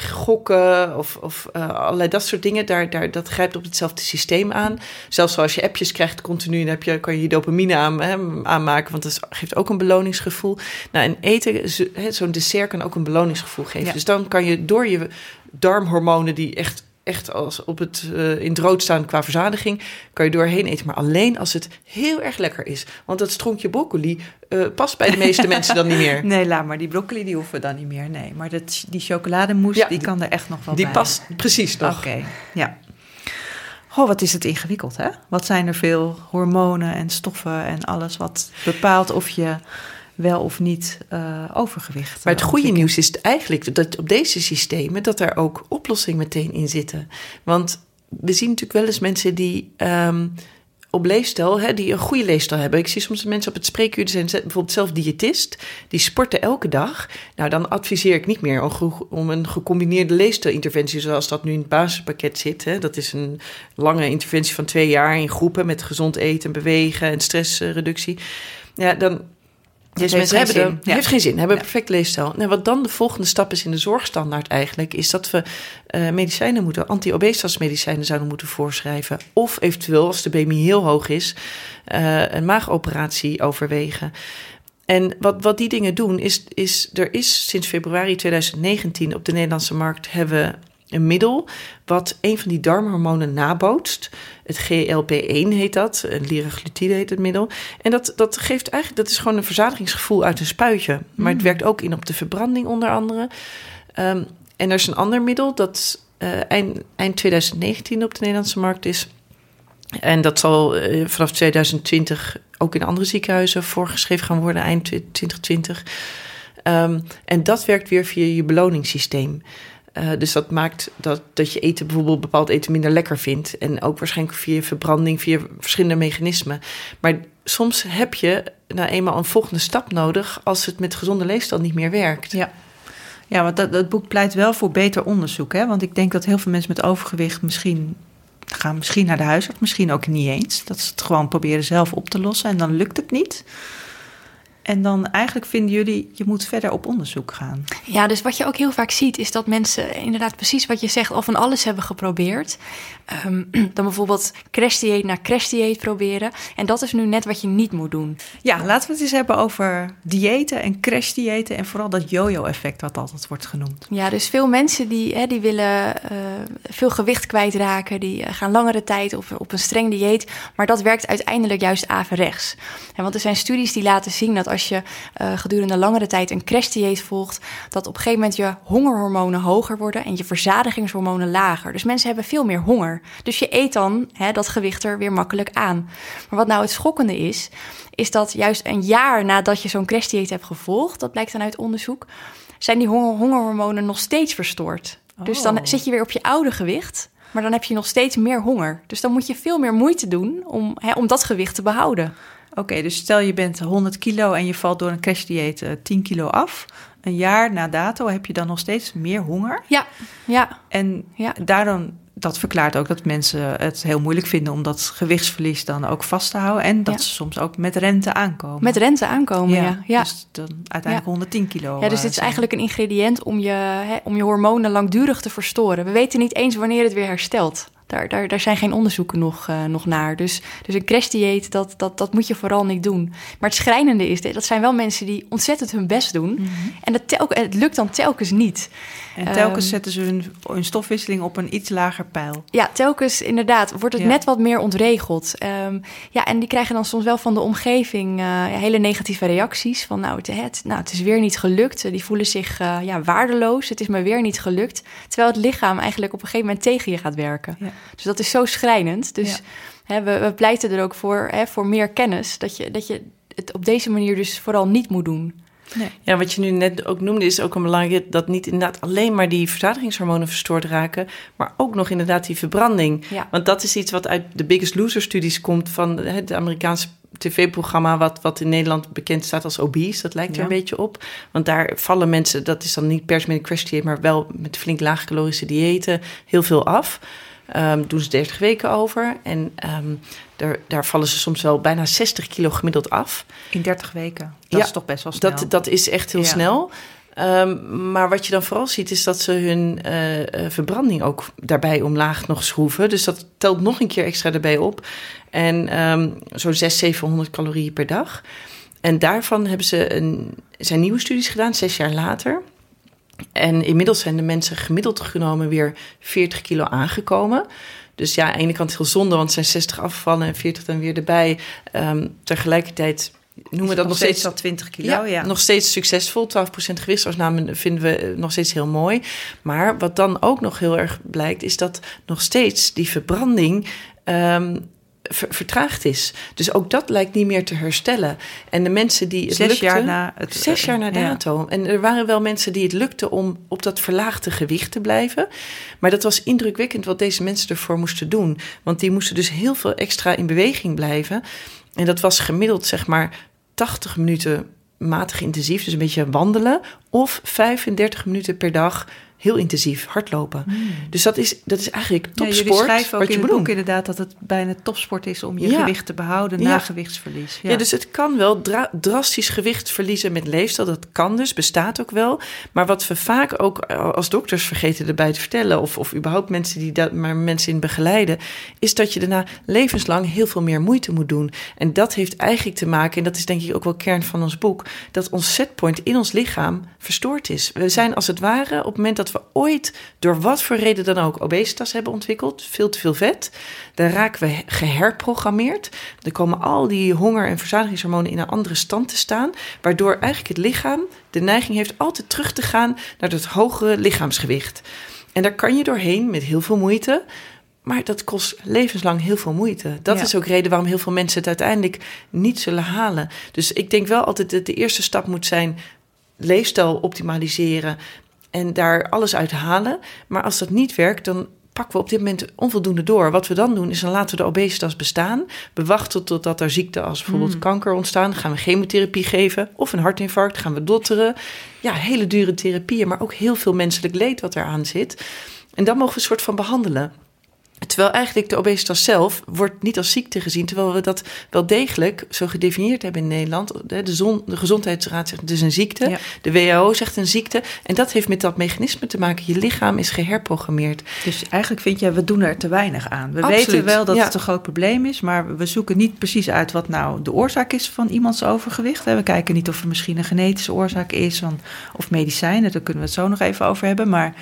gokken of, of uh, allerlei dat soort dingen. Daar, daar, dat grijpt op hetzelfde systeem aan. Zelfs als je appjes krijgt continu, dan heb je, kan je je dopamine aan, hè, aanmaken, want dat geeft ook een beloningsgevoel. Nou, en eten, zo'n dessert kan ook een beloningsgevoel geven. Dus dan kan je door je darmhormonen die echt echt als op het, uh, in het rood staan qua verzadiging, kan je doorheen eten. Maar alleen als het heel erg lekker is. Want dat stronkje broccoli uh, past bij de meeste mensen dan niet meer. Nee, laat maar. Die broccoli die hoeven dan niet meer. Nee, maar dat, die chocolademousse, die kan er echt nog wel die bij. Die past precies nog. Oké, ja. Goh, wat is het ingewikkeld, hè? Wat zijn er veel hormonen en stoffen en alles wat bepaalt of je wel of niet uh, overgewicht. Maar het goede nieuws is eigenlijk dat op deze systemen dat er ook oplossingen meteen in zitten. Want we zien natuurlijk wel eens mensen die um, op leefstijl, hè, die een goede leefstijl hebben. Ik zie soms mensen op het spreekuur, die zijn bijvoorbeeld zelf diëtist, die sporten elke dag. Nou, dan adviseer ik niet meer om een gecombineerde leefstijlinterventie, zoals dat nu in het basispakket zit. Hè. Dat is een lange interventie van twee jaar in groepen met gezond eten, bewegen en stressreductie. Ja, dan deze mensen hebben zin. De, ja. heeft geen zin, hebben een perfect leefstijl. Nou, wat dan de volgende stap is in de zorgstandaard eigenlijk, is dat we uh, medicijnen moeten, anti-obesitasmedicijnen zouden moeten voorschrijven. Of eventueel, als de BMI heel hoog is, uh, een maagoperatie overwegen. En wat, wat die dingen doen, is, is er is sinds februari 2019 op de Nederlandse markt hebben een middel wat een van die darmhormonen nabootst. Het GLP-1 heet dat, liraglutide heet het middel. En dat, dat geeft eigenlijk, dat is gewoon een verzadigingsgevoel uit een spuitje. Maar het mm. werkt ook in op de verbranding onder andere. Um, en er is een ander middel dat uh, eind, eind 2019 op de Nederlandse markt is. En dat zal uh, vanaf 2020 ook in andere ziekenhuizen voorgeschreven gaan worden, eind 2020. Um, en dat werkt weer via je beloningssysteem. Uh, dus dat maakt dat, dat je eten, bijvoorbeeld bepaald eten, minder lekker vindt. En ook waarschijnlijk via verbranding, via verschillende mechanismen. Maar soms heb je nou eenmaal een volgende stap nodig als het met gezonde leefstijl niet meer werkt. Ja. Ja, want dat, dat boek pleit wel voor beter onderzoek. Hè? Want ik denk dat heel veel mensen met overgewicht misschien gaan misschien naar de huisarts, misschien ook niet eens. Dat ze het gewoon proberen zelf op te lossen en dan lukt het niet. En dan eigenlijk vinden jullie, je moet verder op onderzoek gaan. Ja, dus wat je ook heel vaak ziet, is dat mensen inderdaad precies wat je zegt, al van alles hebben geprobeerd. Um, dan bijvoorbeeld crashdieet naar crashdieet proberen. En dat is nu net wat je niet moet doen. Ja, laten we het eens hebben over diëten en crashdiëten en vooral dat yo-yo-effect wat altijd wordt genoemd. Ja, dus veel mensen die, hè, die willen uh, veel gewicht kwijtraken, die gaan langere tijd op, op een streng dieet, maar dat werkt uiteindelijk juist averechts. En want er zijn studies die laten zien dat als je uh, gedurende langere tijd een crashdieet volgt, dat op een gegeven moment je hongerhormonen hoger worden en je verzadigingshormonen lager. Dus mensen hebben veel meer honger. Dus je eet dan hè, dat gewicht er weer makkelijk aan. Maar wat nou het schokkende is, is dat juist een jaar nadat je zo'n crashdieet hebt gevolgd, dat blijkt dan uit onderzoek, zijn die honger hongerhormonen nog steeds verstoord. Dus dan oh. zit je weer op je oude gewicht, maar dan heb je nog steeds meer honger. Dus dan moet je veel meer moeite doen om, hè, om dat gewicht te behouden. Oké, dus stel je bent 100 kilo en je valt door een crashdieet uh, 10 kilo af. Een jaar na dato heb je dan nog steeds meer honger. Ja, ja. En ja. daarom, dat verklaart ook dat mensen het heel moeilijk vinden om dat gewichtsverlies dan ook vast te houden. En dat ze soms ook met rente aankomen. Met rente aankomen, ja. ja. Dus dan uiteindelijk 110 kilo. Ja, dus dit is eigenlijk een ingrediënt om je, hè, om je hormonen langdurig te verstoren. We weten niet eens wanneer het weer herstelt. Daar, daar, daar zijn geen onderzoeken nog, uh, nog naar. Dus, dus een crashdieet, dat, dat, dat moet je vooral niet doen. Maar het schrijnende is, dat zijn wel mensen die ontzettend hun best doen. Mm -hmm. En dat telke, het lukt dan telkens niet. En telkens um, zetten ze hun, hun, stofwisseling op een iets lager pijl. Ja, telkens inderdaad wordt het ja. net wat meer ontregeld. Um, ja, en die krijgen dan soms wel van de omgeving uh, hele negatieve reacties. Van nou het, het, nou, het is weer niet gelukt. Die voelen zich uh, ja, waardeloos. Het is me weer niet gelukt. Terwijl het lichaam eigenlijk op een gegeven moment tegen je gaat werken. Ja. Dus dat is zo schrijnend. Dus hè, we, we, pleiten er ook voor, hè, voor meer kennis. Dat je, dat je het op deze manier dus vooral niet moet doen. Nee. Ja, wat je nu net ook noemde, is ook een belangrijk dat niet inderdaad alleen maar die verzadigingshormonen verstoord raken, maar ook nog inderdaad die verbranding. Ja. Want dat is iets wat uit de Biggest Loser studies komt van het Amerikaanse tv-programma wat, wat in Nederland bekend staat als obese. Dat lijkt er een beetje op. Want daar vallen mensen, dat is dan niet per se met een crash dieet, maar wel met flink laagcalorische diëten, heel veel af. Um, doen ze 30 weken over. En um, daar, daar vallen ze soms wel bijna 60 kilo gemiddeld af. In 30 weken? Dat ja, is toch best wel snel? Dat, dat is echt heel ja. snel. Um, maar wat je dan vooral ziet, is dat ze hun uh, uh, verbranding ook daarbij omlaag nog schroeven. Dus dat telt nog een keer extra erbij op. En zo'n 600, 700 calorieën per dag. En daarvan hebben ze een, zijn nieuwe studies gedaan, zes jaar later. En inmiddels zijn de mensen gemiddeld genomen weer 40 kilo aangekomen. Dus ja, aan de ene kant heel zonde, want het zijn 60 afvallen en 40 dan weer erbij. Um, tegelijkertijd noemen we dat nog steeds, al 20 kilo. Ja, nog steeds succesvol. 12% gewichtsafname vinden we eh, nog steeds heel mooi. Maar wat dan ook nog heel erg blijkt, is dat nog steeds die verbranding. Um, vertraagd is. Dus ook dat lijkt niet meer te herstellen. En de mensen die het zes lukte, jaar na het zes jaar na dato. En er waren wel mensen die het lukte om op dat verlaagde gewicht te blijven. Maar dat was indrukwekkend wat deze mensen ervoor moesten doen. Want die moesten dus heel veel extra in beweging blijven. En dat was gemiddeld zeg maar 80 minuten matig intensief, dus een beetje wandelen, of 35 minuten per dag heel intensief hardlopen. Hmm. Dus dat is, dat is eigenlijk topsport. Ja, jullie schrijven ook in het boek inderdaad dat het bijna topsport is om je gewicht te behouden na gewichtsverlies. Ja. dus het kan wel drastisch gewicht verliezen met leefstijl. Dat kan dus, bestaat ook wel. Maar wat we vaak ook als dokters vergeten erbij te vertellen, of, of überhaupt mensen die dat maar mensen in begeleiden, is dat je daarna levenslang heel veel meer moeite moet doen. En dat heeft eigenlijk te maken, en dat is denk ik ook wel kern van ons boek, dat ons setpoint in ons lichaam verstoord is. We zijn als het ware op het moment dat we ooit door wat voor reden dan ook obesitas hebben ontwikkeld, veel te veel vet, dan raken we geherprogrammeerd. Dan komen al die honger- en verzadigingshormonen in een andere stand te staan, waardoor eigenlijk het lichaam de neiging heeft altijd terug te gaan naar het hogere lichaamsgewicht. En daar kan je doorheen met heel veel moeite. Maar dat kost levenslang heel veel moeite. Dat is ook reden waarom heel veel mensen het uiteindelijk niet zullen halen. Dus ik denk wel altijd dat de eerste stap moet zijn leefstijl optimaliseren en daar alles uit halen. Maar als dat niet werkt, dan pakken we op dit moment onvoldoende door. Wat we dan doen, is dan laten we de obesitas bestaan. We wachten totdat er ziekte als bijvoorbeeld hmm. kanker ontstaan. gaan we chemotherapie geven. Of een hartinfarct, gaan we dotteren. Ja, hele dure therapieën, maar ook heel veel menselijk leed wat eraan zit. En dan mogen we een soort van behandelen. Terwijl eigenlijk de obesitas zelf wordt niet als ziekte gezien, terwijl we dat wel degelijk zo gedefinieerd hebben in Nederland. De, zon, de Gezondheidsraad zegt het is een ziekte, de WHO zegt een ziekte. En dat heeft met dat mechanisme te maken. Je lichaam is geherprogrammeerd. Dus eigenlijk vind jij, we doen er te weinig aan. We weten wel dat het een groot probleem is, maar we zoeken niet precies uit wat nou de oorzaak is van iemands overgewicht. We kijken niet of er misschien een genetische oorzaak is of medicijnen, daar kunnen we het zo nog even over hebben. Maar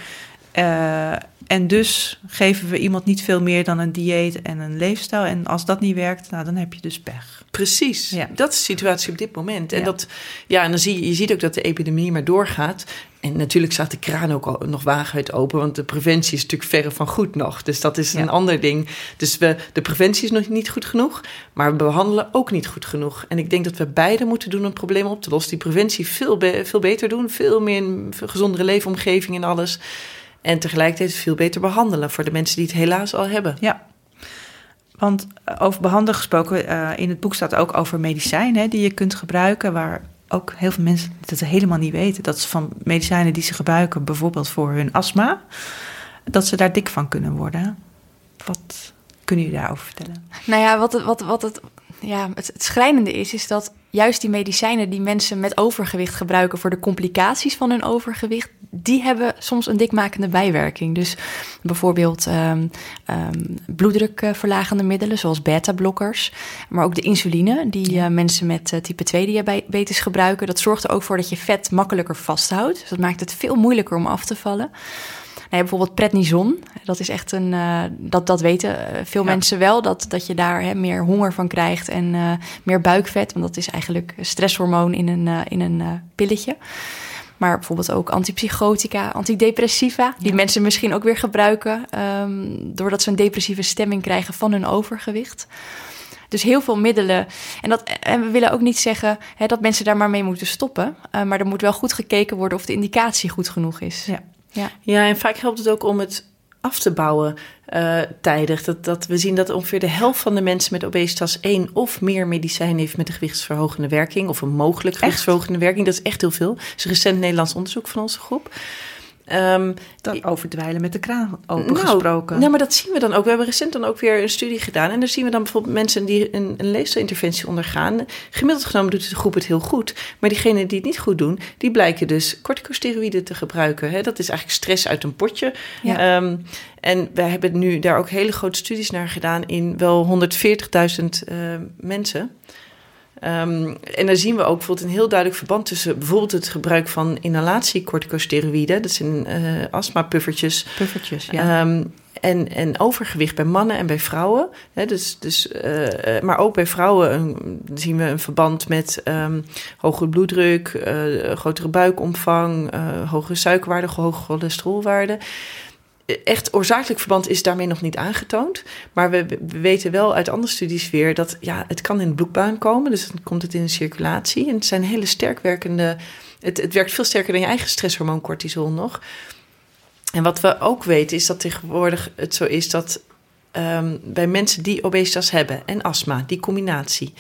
uh, en dus geven we iemand niet veel meer dan een dieet en een leefstijl. En als dat niet werkt, nou, dan heb je dus pech. Precies. Ja. Dat is de situatie op dit moment. En, ja. Dat, ja, en dan zie je, je ziet ook dat de epidemie maar doorgaat. En natuurlijk staat de kraan ook al nog wagenwijd open, want de preventie is natuurlijk verre van goed nog. Dus dat is een ander ding. Dus we, de preventie is nog niet goed genoeg, maar we behandelen ook niet goed genoeg. En ik denk dat we beide moeten doen om problemen op te lossen. Die preventie veel, veel beter doen, veel meer een gezondere leefomgeving en alles. En tegelijkertijd veel beter behandelen voor de mensen die het helaas al hebben. Ja. Want eh, over behandelen gesproken, uh, in het boek staat ook over medicijnen die je kunt gebruiken, waar ook heel veel mensen dat helemaal niet weten. Dat ze van medicijnen die ze gebruiken, bijvoorbeeld voor hun astma, dat ze daar dik van kunnen worden. Wat kunnen jullie daarover vertellen? Nou ja, wat, het, wat, wat het, ja, het, het schrijnende is, is dat juist die medicijnen die mensen met overgewicht gebruiken voor de complicaties van hun overgewicht, die hebben soms een dikmakende bijwerking. Dus bijvoorbeeld um, um, bloeddrukverlagende middelen, zoals beta-blokkers, maar ook de insuline die uh, mensen met uh, type 2 diabetes gebruiken. Dat zorgt er ook voor dat je vet makkelijker vasthoudt. Dus dat maakt het veel moeilijker om af te vallen. Nou, bijvoorbeeld prednison, dat is echt een, uh, dat, dat weten eh, veel mensen wel, dat, dat je daar hè, meer honger van krijgt en uh, meer buikvet, want dat is eigenlijk een stresshormoon in een, uh, in een pilletje. Maar bijvoorbeeld ook antipsychotica, antidepressiva, die mensen misschien ook weer gebruiken, um, doordat ze een depressieve stemming krijgen van hun overgewicht. Dus heel veel middelen. En, dat, en we willen ook niet zeggen hè, dat mensen daar maar mee moeten stoppen. Uh, maar er moet wel goed gekeken worden of de indicatie goed genoeg is. Ja. Ja. ja, en vaak helpt het ook om het af te bouwen uh, tijdig. Dat, dat we zien dat ongeveer de helft van de mensen met obesitas één of meer medicijn heeft met een gewichtsverhogende werking. Of een mogelijk gewichtsverhogende werking. Dat is echt heel veel. Dat is een recent Nederlands onderzoek van onze groep. Um, dan overdwijlen met de kraan open nou, gesproken. Nou, maar dat zien we dan ook. We hebben recent dan ook weer een studie gedaan. En daar zien we dan bijvoorbeeld mensen die een, een leefstijlinterventie ondergaan. Gemiddeld genomen doet de groep het heel goed. Maar diegenen die het niet goed doen, die blijken dus corticosteroïden te gebruiken. Hè? Dat is eigenlijk stress uit een potje. Ja. Um, en we hebben nu daar ook hele grote studies naar gedaan in wel 140.000 uh, mensen. Ehm, en daar zien we ook bijvoorbeeld een heel duidelijk verband tussen bijvoorbeeld het gebruik van inhalatiecorticosteroïden, dat zijn uh, astmapuffertjes. Puffertjes, ja. Ehm, en, en overgewicht bij mannen en bij vrouwen. Hè, dus, dus, uh, maar ook bij vrouwen een, zien we een verband met um, hogere bloeddruk, uh, grotere buikomvang, hogere suikerwaarde, hoge cholesterolwaarde echt oorzakelijk verband is daarmee nog niet aangetoond. Maar we, we, weten wel uit andere studies weer dat ja, het kan in de bloedbaan komen. Dus dan komt het in de circulatie. En het zijn hele sterk werkende. Het, het werkt veel sterker dan je eigen stresshormoon cortisol nog. En wat we ook weten is dat tegenwoordig het zo is dat um, bij mensen die obesitas hebben en astma, die combinatie,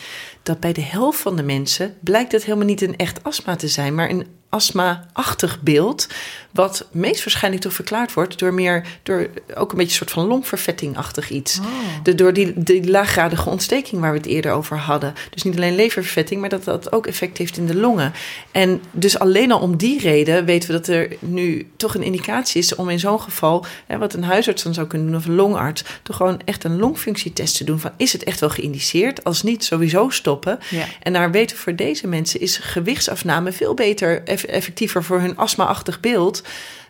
dat bij de helft van de mensen blijkt het helemaal niet een echt astma te zijn, maar een astma-achtig beeld. Wat meest waarschijnlijk toch verklaard wordt door meer, door ook een beetje een soort van longvervetting-achtig iets. Oh. De, door die, die laaggradige ontsteking waar we het eerder over hadden. Dus niet alleen leververvetting, maar dat dat ook effect heeft in de longen. En dus alleen al om die reden weten we dat er nu toch een indicatie is om in zo'n geval, hè, wat een huisarts dan zou kunnen doen of een longarts, toch gewoon echt een longfunctietest te doen van is het echt wel geïndiceerd? Als niet, sowieso stoppen. Ja. En daar weten we voor deze mensen is gewichtsafname veel beter effectiever voor hun astma-achtig beeld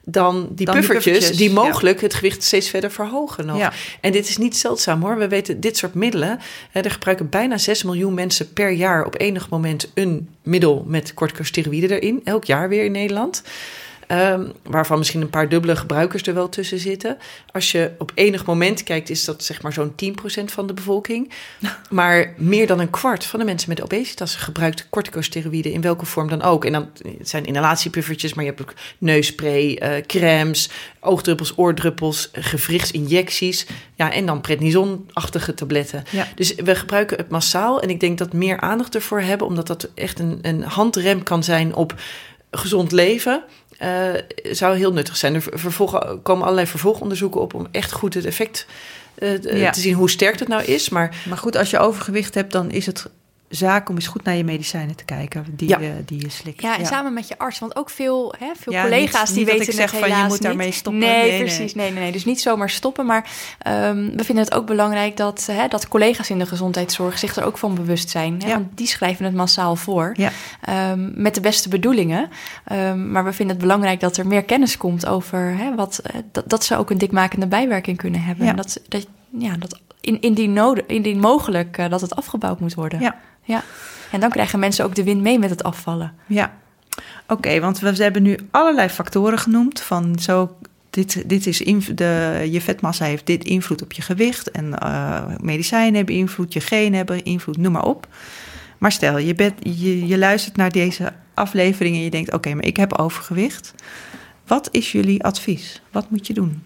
dan die, dan puffertjes, die, mogelijk het gewicht steeds verder verhogen nog. Ja. En dit is niet zeldzaam hoor. We weten dit soort middelen. Hè, er gebruiken bijna 6 miljoen mensen per jaar op enig moment een middel met corticosteroïden erin. Elk jaar weer in Nederland. Um, waarvan misschien een paar dubbele gebruikers er wel tussen zitten. Als je op enig moment kijkt, is dat zeg maar zo'n 10% van de bevolking. Maar meer dan een kwart van de mensen met obesitas gebruikt corticosteroïden in welke vorm dan ook. En dan het zijn inhalatiepuffertjes, maar je hebt ook neusspray, uh, crèmes, oogdruppels, oordruppels, gewrichtsinjecties. Ja, en dan prednison-achtige tabletten. Ja. Dus we gebruiken het massaal. En ik denk dat meer aandacht ervoor hebben, omdat dat echt een, een handrem kan zijn op gezond leven. Uh, zou heel nuttig zijn. Er vervolgen, komen allerlei vervolgonderzoeken op om echt goed het effect uh, ja. te zien hoe sterk het nou is. Maar, maar goed, als je overgewicht hebt, dan is het zaak om eens goed naar je medicijnen te kijken die, ja. uh, die je slikt. Ja, en samen met je arts. Want ook veel, hè, veel collega's die weten ik zeg van je moet daarmee stoppen. Nee, nee precies. Nee. nee. Nee, Dus niet zomaar stoppen. Maar um, we vinden het ook belangrijk dat, hè, dat collega's in de gezondheidszorg zich er ook van bewust zijn. Hè. Want die schrijven het massaal voor. Um, met de beste bedoelingen. Um, maar we vinden het belangrijk dat er meer kennis komt over hè, wat, uh, dat, dat ze ook een dikmakende bijwerking kunnen hebben. En dat, dat, ja, dat in, indien, nodig, indien mogelijk uh, dat het afgebouwd moet worden. Ja. Ja. En dan krijgen mensen ook de wind mee met het afvallen. Ja. Oké, want we hebben nu allerlei factoren genoemd. Van zo, dit, dit is de, je vetmassa heeft dit invloed op je gewicht. En uh, medicijnen hebben invloed, je genen hebben invloed, noem maar op. Maar stel, je, bent, je, je luistert naar deze aflevering en je denkt: oké, maar ik heb overgewicht. Wat is jullie advies? Wat moet je doen?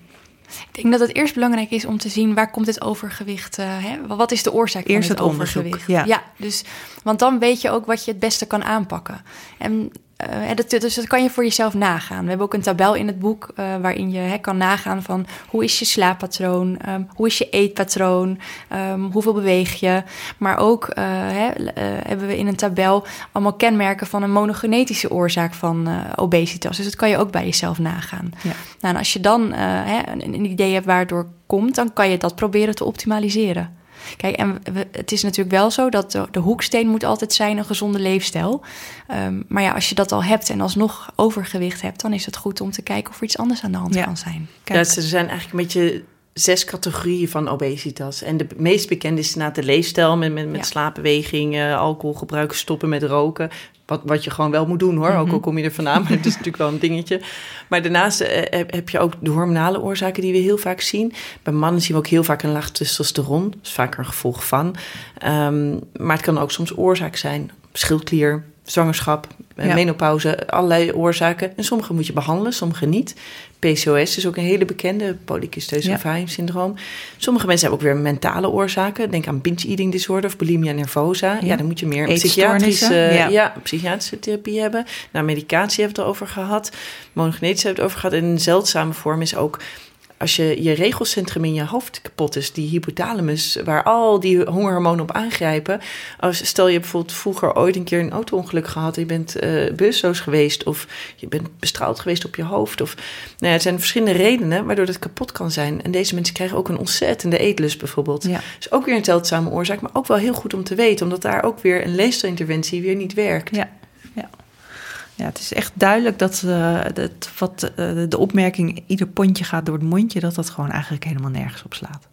Ik denk dat het eerst belangrijk is om te zien waar komt het overgewicht. Uh, hè? Wat is de oorzaak eerst van het, het overgewicht? Ja. ja, dus want dan weet je ook wat je het beste kan aanpakken. En uh, dat, dus dat kan je voor jezelf nagaan. We hebben ook een tabel in het boek uh, waarin je hè, kan nagaan van hoe is je slaappatroon, um, hoe is je eetpatroon, um, hoeveel beweeg je. Maar ook uh, hè, hebben we in een tabel allemaal kenmerken van een monogenetische oorzaak van obesitas. Dus dat kan je ook bij jezelf nagaan. Ja. Nou, en als je dan hè, een, een idee hebt waar het door komt, dan kan je dat proberen te optimaliseren. Kijk, en het is natuurlijk wel zo dat de, de hoeksteen moet altijd zijn een gezonde leefstijl. Um, maar ja, als je dat al hebt en alsnog overgewicht hebt, dan is het goed om te kijken of er iets anders aan de hand ja. kan zijn. Kijk. Ja, er zijn eigenlijk een beetje zes categorieën van obesitas. En de meest bekende is na de leefstijl met, met, met ja. slaapbeweging, alcoholgebruik, stoppen met roken. Wat, wat je gewoon wel moet doen hoor, mm -hmm. ook al kom je er vandaan, maar het is natuurlijk wel een dingetje. Maar daarnaast uh, heb je ook de hormonale oorzaken die we heel vaak zien. Bij mannen zien we ook heel vaak een laag testosteron, dat is vaker een gevolg van. Um, maar het kan ook soms oorzaak zijn, schildklier, zwangerschap, ja. menopauze, allerlei oorzaken. En sommige moet je behandelen, sommige niet. PCOS is ook een hele bekende, polykystose ovarium syndroom. Sommige mensen hebben ook weer mentale oorzaken. Denk aan binge-eating disorder of bulimia nervosa. Ja, ja dan moet je meer psychiatrische, ja. ja. psychiatrische therapie hebben. Nou, medicatie hebben we het over gehad. Monogenetisch hebben we het over gehad. En een zeldzame vorm is ook als je je regelcentrum in je hoofd kapot is, die hypothalamus, waar al die hongerhormonen op aangrijpen. Als, stel je bijvoorbeeld vroeger ooit een keer een auto-ongeluk gehad, je bent uh, bewusteloos geweest of je bent bestraald geweest op je hoofd. Of, nou ja, er zijn verschillende redenen waardoor het kapot kan zijn. En deze mensen krijgen ook een ontzettende eetlust bijvoorbeeld. Ja. Dus ook weer een zeldzame oorzaak, maar ook wel heel goed om te weten, omdat daar ook weer een leefstijlinterventie weer niet werkt. Ja, ja. Het is echt duidelijk dat, uh, dat wat, uh, de opmerking ieder pondje gaat door het mondje, dat dat gewoon eigenlijk helemaal nergens op slaat.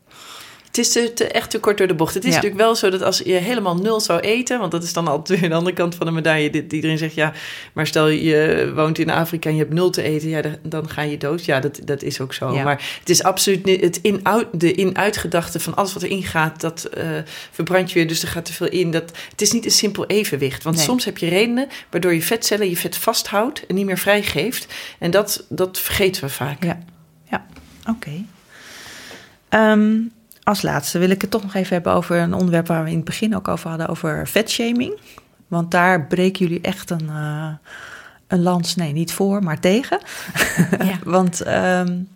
Het is te, echt te kort door de bocht. Het is natuurlijk wel zo dat als je helemaal nul zou eten, want dat is dan altijd weer de andere kant van de medaille. Iedereen zegt ja, maar stel je woont in Afrika en je hebt nul te eten, ja, dan ga je dood. Ja, dat, dat is ook zo. Maar het is absoluut niet het in, de in-uitgedachte van alles wat erin gaat, dat uh, verbrand je weer, dus er gaat te veel in. Dat, het is niet een simpel evenwicht. Want soms heb je redenen waardoor je vetcellen je vet vasthoudt en niet meer vrijgeeft. En dat, dat vergeten we vaak. Ja, ja. oké. Okay. Ehm, als laatste wil ik het toch nog even hebben over een onderwerp waar we in het begin ook over hadden, over vetshaming. Want daar breken jullie echt een, uh, een lans, nee, niet voor, maar tegen. Ja. Want um,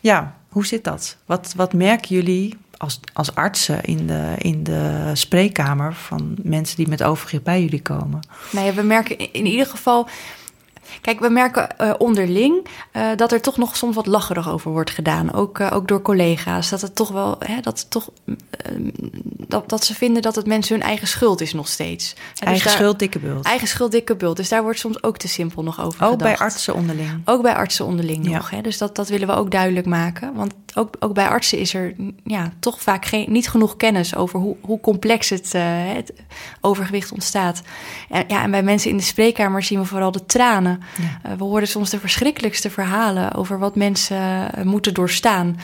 ja, hoe zit dat? Wat, wat merken jullie als, als artsen in de, in de spreekkamer van mensen die met overgewicht bij jullie komen? Ja, we merken in ieder geval Kijk, we merken uh, onderling uh, dat er toch nog soms wat lacherig over wordt gedaan. Ook, uh, ook door collega's. Dat het toch wel, hè, dat, toch, dat, dat ze vinden dat het mensen hun eigen schuld is nog steeds. Dus eigen daar, schuld, dikke bult. Eigen schuld, dikke bult. Dus daar wordt soms ook te simpel nog over ook gedacht. bij artsen onderling. Ook bij artsen onderling ja. nog. Hè. Dus dat, dat willen we ook duidelijk maken. Want ook, ook bij artsen is er ja, toch vaak geen, niet genoeg kennis over hoe, hoe complex het, het overgewicht ontstaat. En, ja, en bij mensen in de spreekkamer zien we vooral de tranen. Ja. Uh, we horen soms de verschrikkelijkste verhalen over wat mensen uh, moeten doorstaan.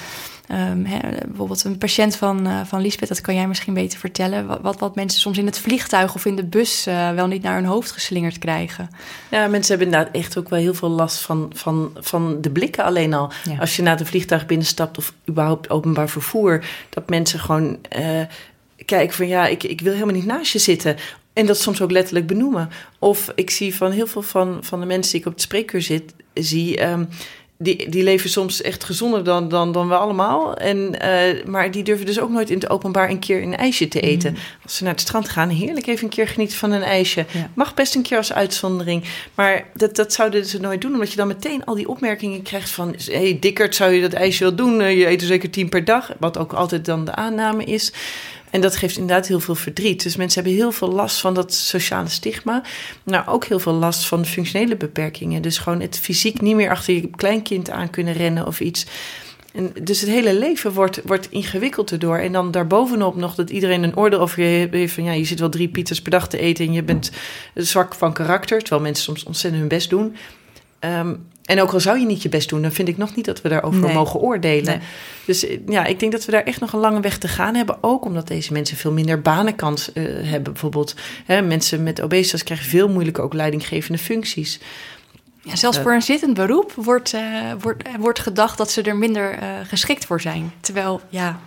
Um, hè, bijvoorbeeld een patiënt van, uh, van Lisbeth, dat kan jij misschien beter vertellen. Wat, wat mensen soms in het vliegtuig of in de bus wel niet naar hun hoofd geslingerd krijgen. Ja, mensen hebben inderdaad echt ook wel heel veel last van, van, van de blikken alleen al. Ja. Als je naar het vliegtuig binnenstapt of überhaupt openbaar vervoer, dat mensen gewoon kijken van ja, ik, ik wil helemaal niet naast je zitten. En dat soms ook letterlijk benoemen. Of ik zie van heel veel van, van de mensen die ik op het spreekuur zit, zie. Um, die, die leven soms echt gezonder dan, dan, dan we allemaal. En, uh, maar die durven dus ook nooit in het openbaar een keer een ijsje te eten. Mm. Als ze naar het strand gaan, heerlijk even een keer genieten van een ijsje. Ja. Mag best een keer als uitzondering. Maar dat, dat zouden ze nooit doen, omdat je dan meteen al die opmerkingen krijgt van... hé, hey, dikkerd, zou je dat ijsje wel doen? Je eet er zeker tien per dag, wat ook altijd dan de aanname is. En dat geeft inderdaad heel veel verdriet. Dus mensen hebben heel veel last van dat sociale stigma. Maar ook heel veel last van functionele beperkingen. Dus gewoon het fysiek niet meer achter je kleinkind aan kunnen rennen of iets. En dus het hele leven wordt, wordt ingewikkeld erdoor. En dan daarbovenop nog dat iedereen een orde over je heeft van ja, je zit wel drie pizzas per dag te eten en je bent zwak van karakter. Terwijl mensen soms ontzettend hun best doen. Um, en ook al zou je niet je best doen, dan vind ik nog niet dat we daarover nee. mogen oordelen. Nee. Dus eh, ja, ik denk dat we daar echt nog een lange weg te gaan hebben. Ook omdat deze mensen veel minder banenkans uh, hebben. Bijvoorbeeld hè, mensen met obesitas krijgen veel moeilijker ook leidinggevende functies. Ja, zelfs voor een zittend beroep wordt, uh, wordt, wordt gedacht dat ze er minder uh, geschikt voor zijn. Terwijl, ja.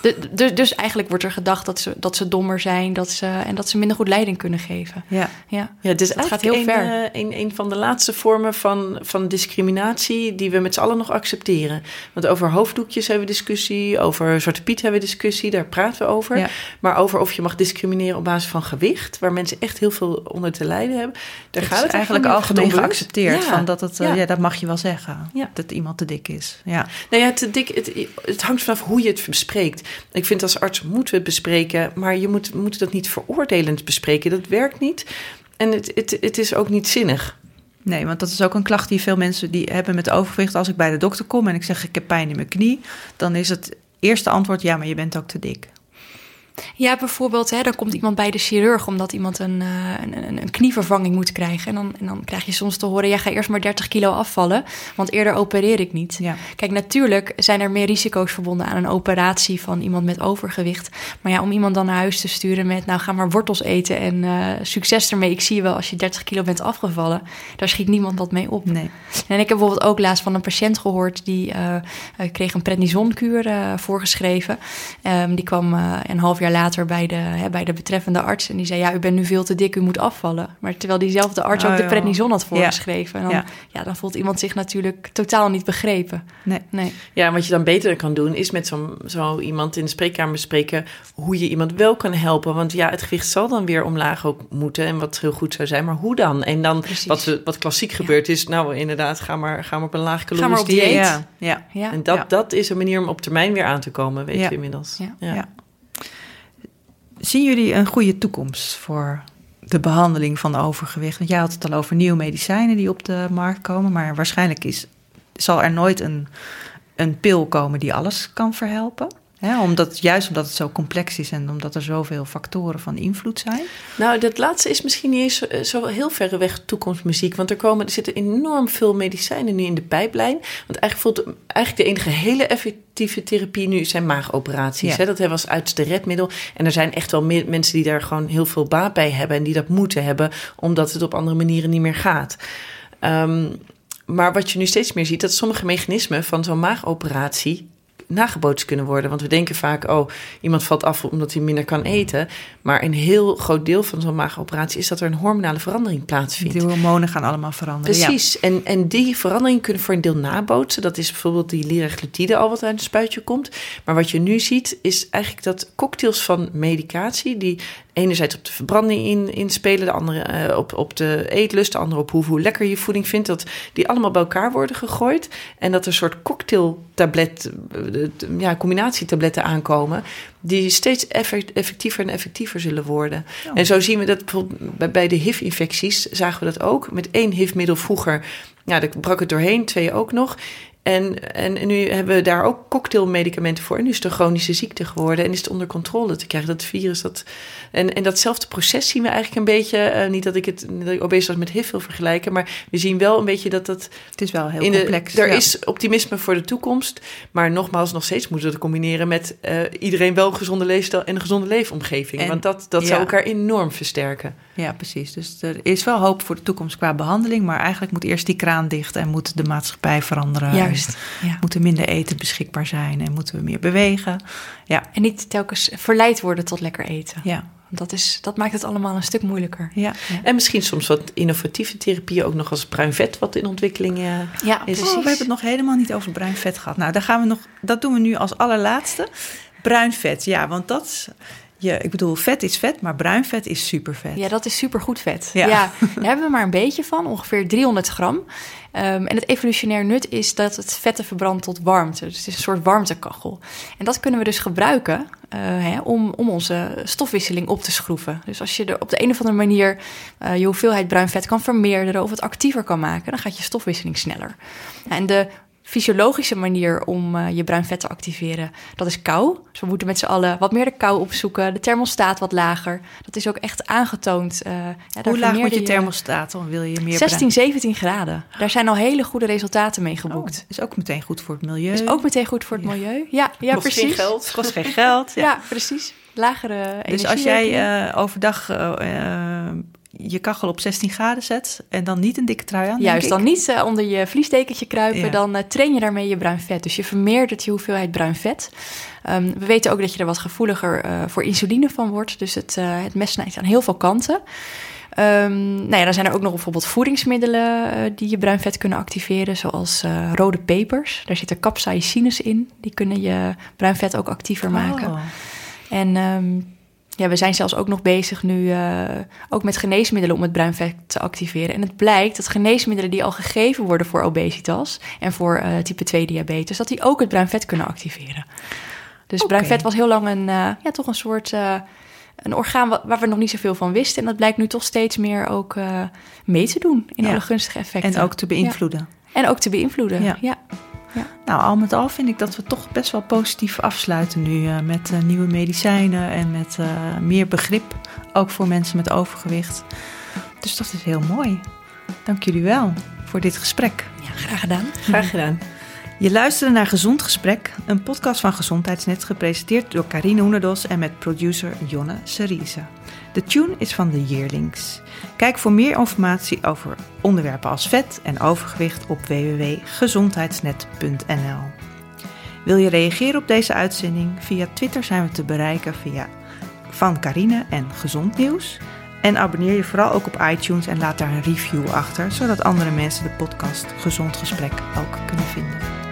De, dus eigenlijk wordt er gedacht dat ze, dat ze dommer zijn dat ze, en dat ze minder goed leiding kunnen geven. Ja, ja. ja dus het gaat heel een, ver. Uh, een, een van de laatste vormen van, van discriminatie die we met z'n allen nog accepteren. Want over hoofddoekjes hebben we discussie, over Zwarte Piet hebben we discussie, daar praten we over. Ja. Maar over of je mag discrimineren op basis van gewicht, waar mensen echt heel veel onder te lijden hebben, daar gaat het eigenlijk algemeen geaccepteerd. Ja. Van dat het, ja. ja. dat mag je wel zeggen. Ja. Dat iemand te dik is. Ja. Nou ja, te dik, het, het hangt vanaf hoe je het bespreekt. Ik vind als arts moeten we het bespreken, maar je moet, moet dat niet veroordelend bespreken. Dat werkt niet. En het, het, het is ook niet zinnig. Nee, want dat is ook een klacht die veel mensen die hebben met overgewicht. Als ik bij de dokter kom en ik zeg ik heb pijn in mijn knie, dan is het eerste antwoord ja, maar je bent ook te dik. Ja, bijvoorbeeld, hè, dan komt iemand bij de chirurg omdat iemand een, uh, een, een, knievervanging moet krijgen. En dan, en dan krijg je soms te horen: ja, ga eerst maar 30 kilo afvallen, want eerder opereer ik niet. Ja. Kijk, natuurlijk zijn er meer risico's verbonden aan een operatie van iemand met overgewicht. Maar ja, om iemand dan naar huis te sturen met: nou, ga maar wortels eten en uh, succes ermee. Ik zie je wel als je 30 kilo bent afgevallen. Daar schiet niemand wat mee op. Nee. En ik heb bijvoorbeeld ook laatst van een patiënt gehoord die uh, kreeg een prednisonkuur voorgeschreven. Um, die kwam een half jaar jaar later bij de, hè, bij de betreffende arts. En die zei, ja, u bent nu veel te dik, u moet afvallen. Maar terwijl diezelfde arts Oh, ook de joh. prednison had voorgeschreven. En dan, Ja. ja. dan voelt iemand zich natuurlijk totaal niet begrepen. Nee. Nee. Ja, en wat je dan beter kan doen, is met zo, zo iemand in de spreekkamer bespreken hoe je iemand wel kan helpen. Want ja, het gewicht zal dan weer omlaag ook moeten en wat heel goed zou zijn. Maar hoe dan? En dan, Precies. wat, wat klassiek gebeurt is, nou inderdaad, ga maar, ga maar op een laag calorisch op dieet. Ja, ja. Ja. En dat, Ja. dat is een manier om op termijn weer aan te komen, weten Ja. we inmiddels. Ja. Zien jullie een goede toekomst voor de behandeling van overgewicht? Want jij had het al over nieuwe medicijnen die op de markt komen, maar waarschijnlijk is, zal er nooit een, een pil komen die alles kan verhelpen. Omdat, juist omdat het zo complex is en omdat er zoveel factoren van invloed zijn. Nou, dat laatste is misschien niet eens zo, eh, zo heel verre weg toekomstmuziek. Want er, komen, er zitten enorm veel medicijnen nu in de pijplijn. Want eigenlijk voelt eigenlijk de enige hele effectieve therapie nu zijn maagoperaties. Ja. Dat hebben we als uiterste redmiddel. En er zijn echt wel me- mensen die daar gewoon heel veel baat bij hebben. En die dat moeten hebben, omdat het op andere manieren niet meer gaat. Ehm, maar wat je nu steeds meer ziet, dat sommige mechanismen van zo'n maagoperatie nagebootst kunnen worden. Want we denken vaak, oh, iemand valt af omdat hij minder kan eten. Maar een heel groot deel van zo'n maagoperatie is dat er een hormonale verandering plaatsvindt. De hormonen gaan allemaal veranderen. Ja. Precies, en, en die veranderingen kunnen voor een deel nabootsen. Dat is bijvoorbeeld die liraglutide al wat uit het spuitje komt. Maar wat je nu ziet is eigenlijk dat cocktails van medicatie... die enerzijds op de verbranding in, inspelen... de andere eh, op, op de eetlust, de andere op hoe, hoe lekker je voeding vindt... dat die allemaal bij elkaar worden gegooid. En dat er een soort cocktailtablet, eh, ja, combinatietabletten aankomen... die steeds effect- effectiever en effectiever zullen worden. Ja. En zo zien we dat bijvoorbeeld bij- bij de HIV-infecties zagen we dat ook. Met één HIV-middel vroeger, ja, daar brak het doorheen, twee ook nog. En, en, nu hebben we daar ook cocktailmedicamenten voor. En nu is het een chronische ziekte geworden en is het onder controle te krijgen. Dat virus, dat... En, en datzelfde proces zien we eigenlijk een beetje... eh, niet dat ik het dat ik obesitas met HIV wil vergelijken... maar we zien wel een beetje dat dat Het is wel heel in de, complex. er ja. is optimisme voor de toekomst. Maar nogmaals, nog steeds moeten we het combineren met eh, iedereen wel een gezonde leefstijl en een gezonde leefomgeving. En- Want dat, dat ja. zou elkaar enorm versterken. Ja, precies. Dus er is wel hoop voor de toekomst qua behandeling, maar eigenlijk moet eerst die kraan dicht en moet de maatschappij veranderen. Juist. Ja. Moet er minder eten beschikbaar zijn en moeten we meer bewegen. Ja, En niet telkens verleid worden tot lekker eten. ja, Dat, is, dat maakt het allemaal een stuk moeilijker. ja. ja. En misschien soms wat innovatieve therapieën, ook nog als bruin vet, wat in ontwikkeling eh, Ja, is. Oh, we hebben het nog helemaal niet over bruin vet gehad. Nou, daar gaan we nog, dat doen we nu als allerlaatste. Bruin vet, ja, want dat is, je, ik bedoel, vet is vet, maar bruin vet is super vet. Ja, dat is supergoed vet. Ja. Ja. daar hebben we maar een beetje van, ongeveer 300 gram. Ehm, en het evolutionair nut is dat het vetten verbrandt tot warmte. Dus het is een soort warmtekachel. En dat kunnen we dus gebruiken eh, hè, om, om onze stofwisseling op te schroeven. Dus als je er op de een of andere manier eh, je hoeveelheid bruin vet kan vermeerderen of het actiever kan maken, dan gaat je stofwisseling sneller. En de fysiologische manier om eh, je bruin vet te activeren, dat is kou. Dus we moeten met z'n allen wat meer de kou opzoeken, de thermostaat wat lager. Dat is ook echt aangetoond. eh, ja, Hoe laag moet je thermostaat, dan wil je meer 16, 17 graden. Daar zijn al hele goede resultaten mee geboekt. Oh, is ook meteen goed voor het milieu. Is ook meteen goed voor het Ja. milieu. Ja, ja Kost precies. geen geld. Het kost geen geld. Ja, Ja. precies. Lagere Dus als jij eh, overdag je kachel op 16 graden zet en dan niet een dikke trui aan, Juist, dan niet eh, onder je vliesdekentje kruipen, Ja. dan eh, train je daarmee je bruin vet. Dus je vermeerdert je hoeveelheid bruin vet. Ehm, we weten ook dat je er wat gevoeliger eh, voor insuline van wordt. Dus het, het mes snijdt aan heel veel kanten. Ehm, nou ja, dan zijn er ook nog bijvoorbeeld voedingsmiddelen die je bruin vet kunnen activeren, zoals rode pepers. Daar zitten capsaicines in, die kunnen je bruin vet ook actiever maken. Oh. En ehm, ja, we zijn zelfs ook nog bezig nu eh, ook met geneesmiddelen om het bruin vet te activeren. En het blijkt dat geneesmiddelen die al gegeven worden voor obesitas en voor eh, type 2 diabetes, dat die ook het bruin vet kunnen activeren. Dus Oké. bruin vet was heel lang een, eh, ja, toch een soort een orgaan wa- waar we nog niet zoveel van wisten. En dat blijkt nu toch steeds meer ook mee te doen in Ja. alle gunstige effecten. En ook te beïnvloeden. en ook te beïnvloeden. Ja. Ja. Nou, al met al vind ik dat we toch best wel positief afsluiten nu eh, met eh, nieuwe medicijnen en met eh, meer begrip, ook voor mensen met overgewicht. Dus dat is heel mooi. Dank jullie wel voor dit gesprek. ja, graag gedaan. Graag gedaan. Je luisterde naar Gezond Gesprek, een podcast van Gezondheidsnet, gepresenteerd door Carine Hoenderdos en met producer Jonne Serize. De tune is van The Yearlings. Kijk voor meer informatie over onderwerpen als vet en overgewicht op www.gezondheidsnet.nl. Wil je reageren op deze uitzending? Via Twitter zijn we te bereiken via van Carine en Gezond Nieuws. En abonneer je vooral ook op iTunes en laat daar een review achter, zodat andere mensen de podcast Gezond Gesprek ook kunnen vinden.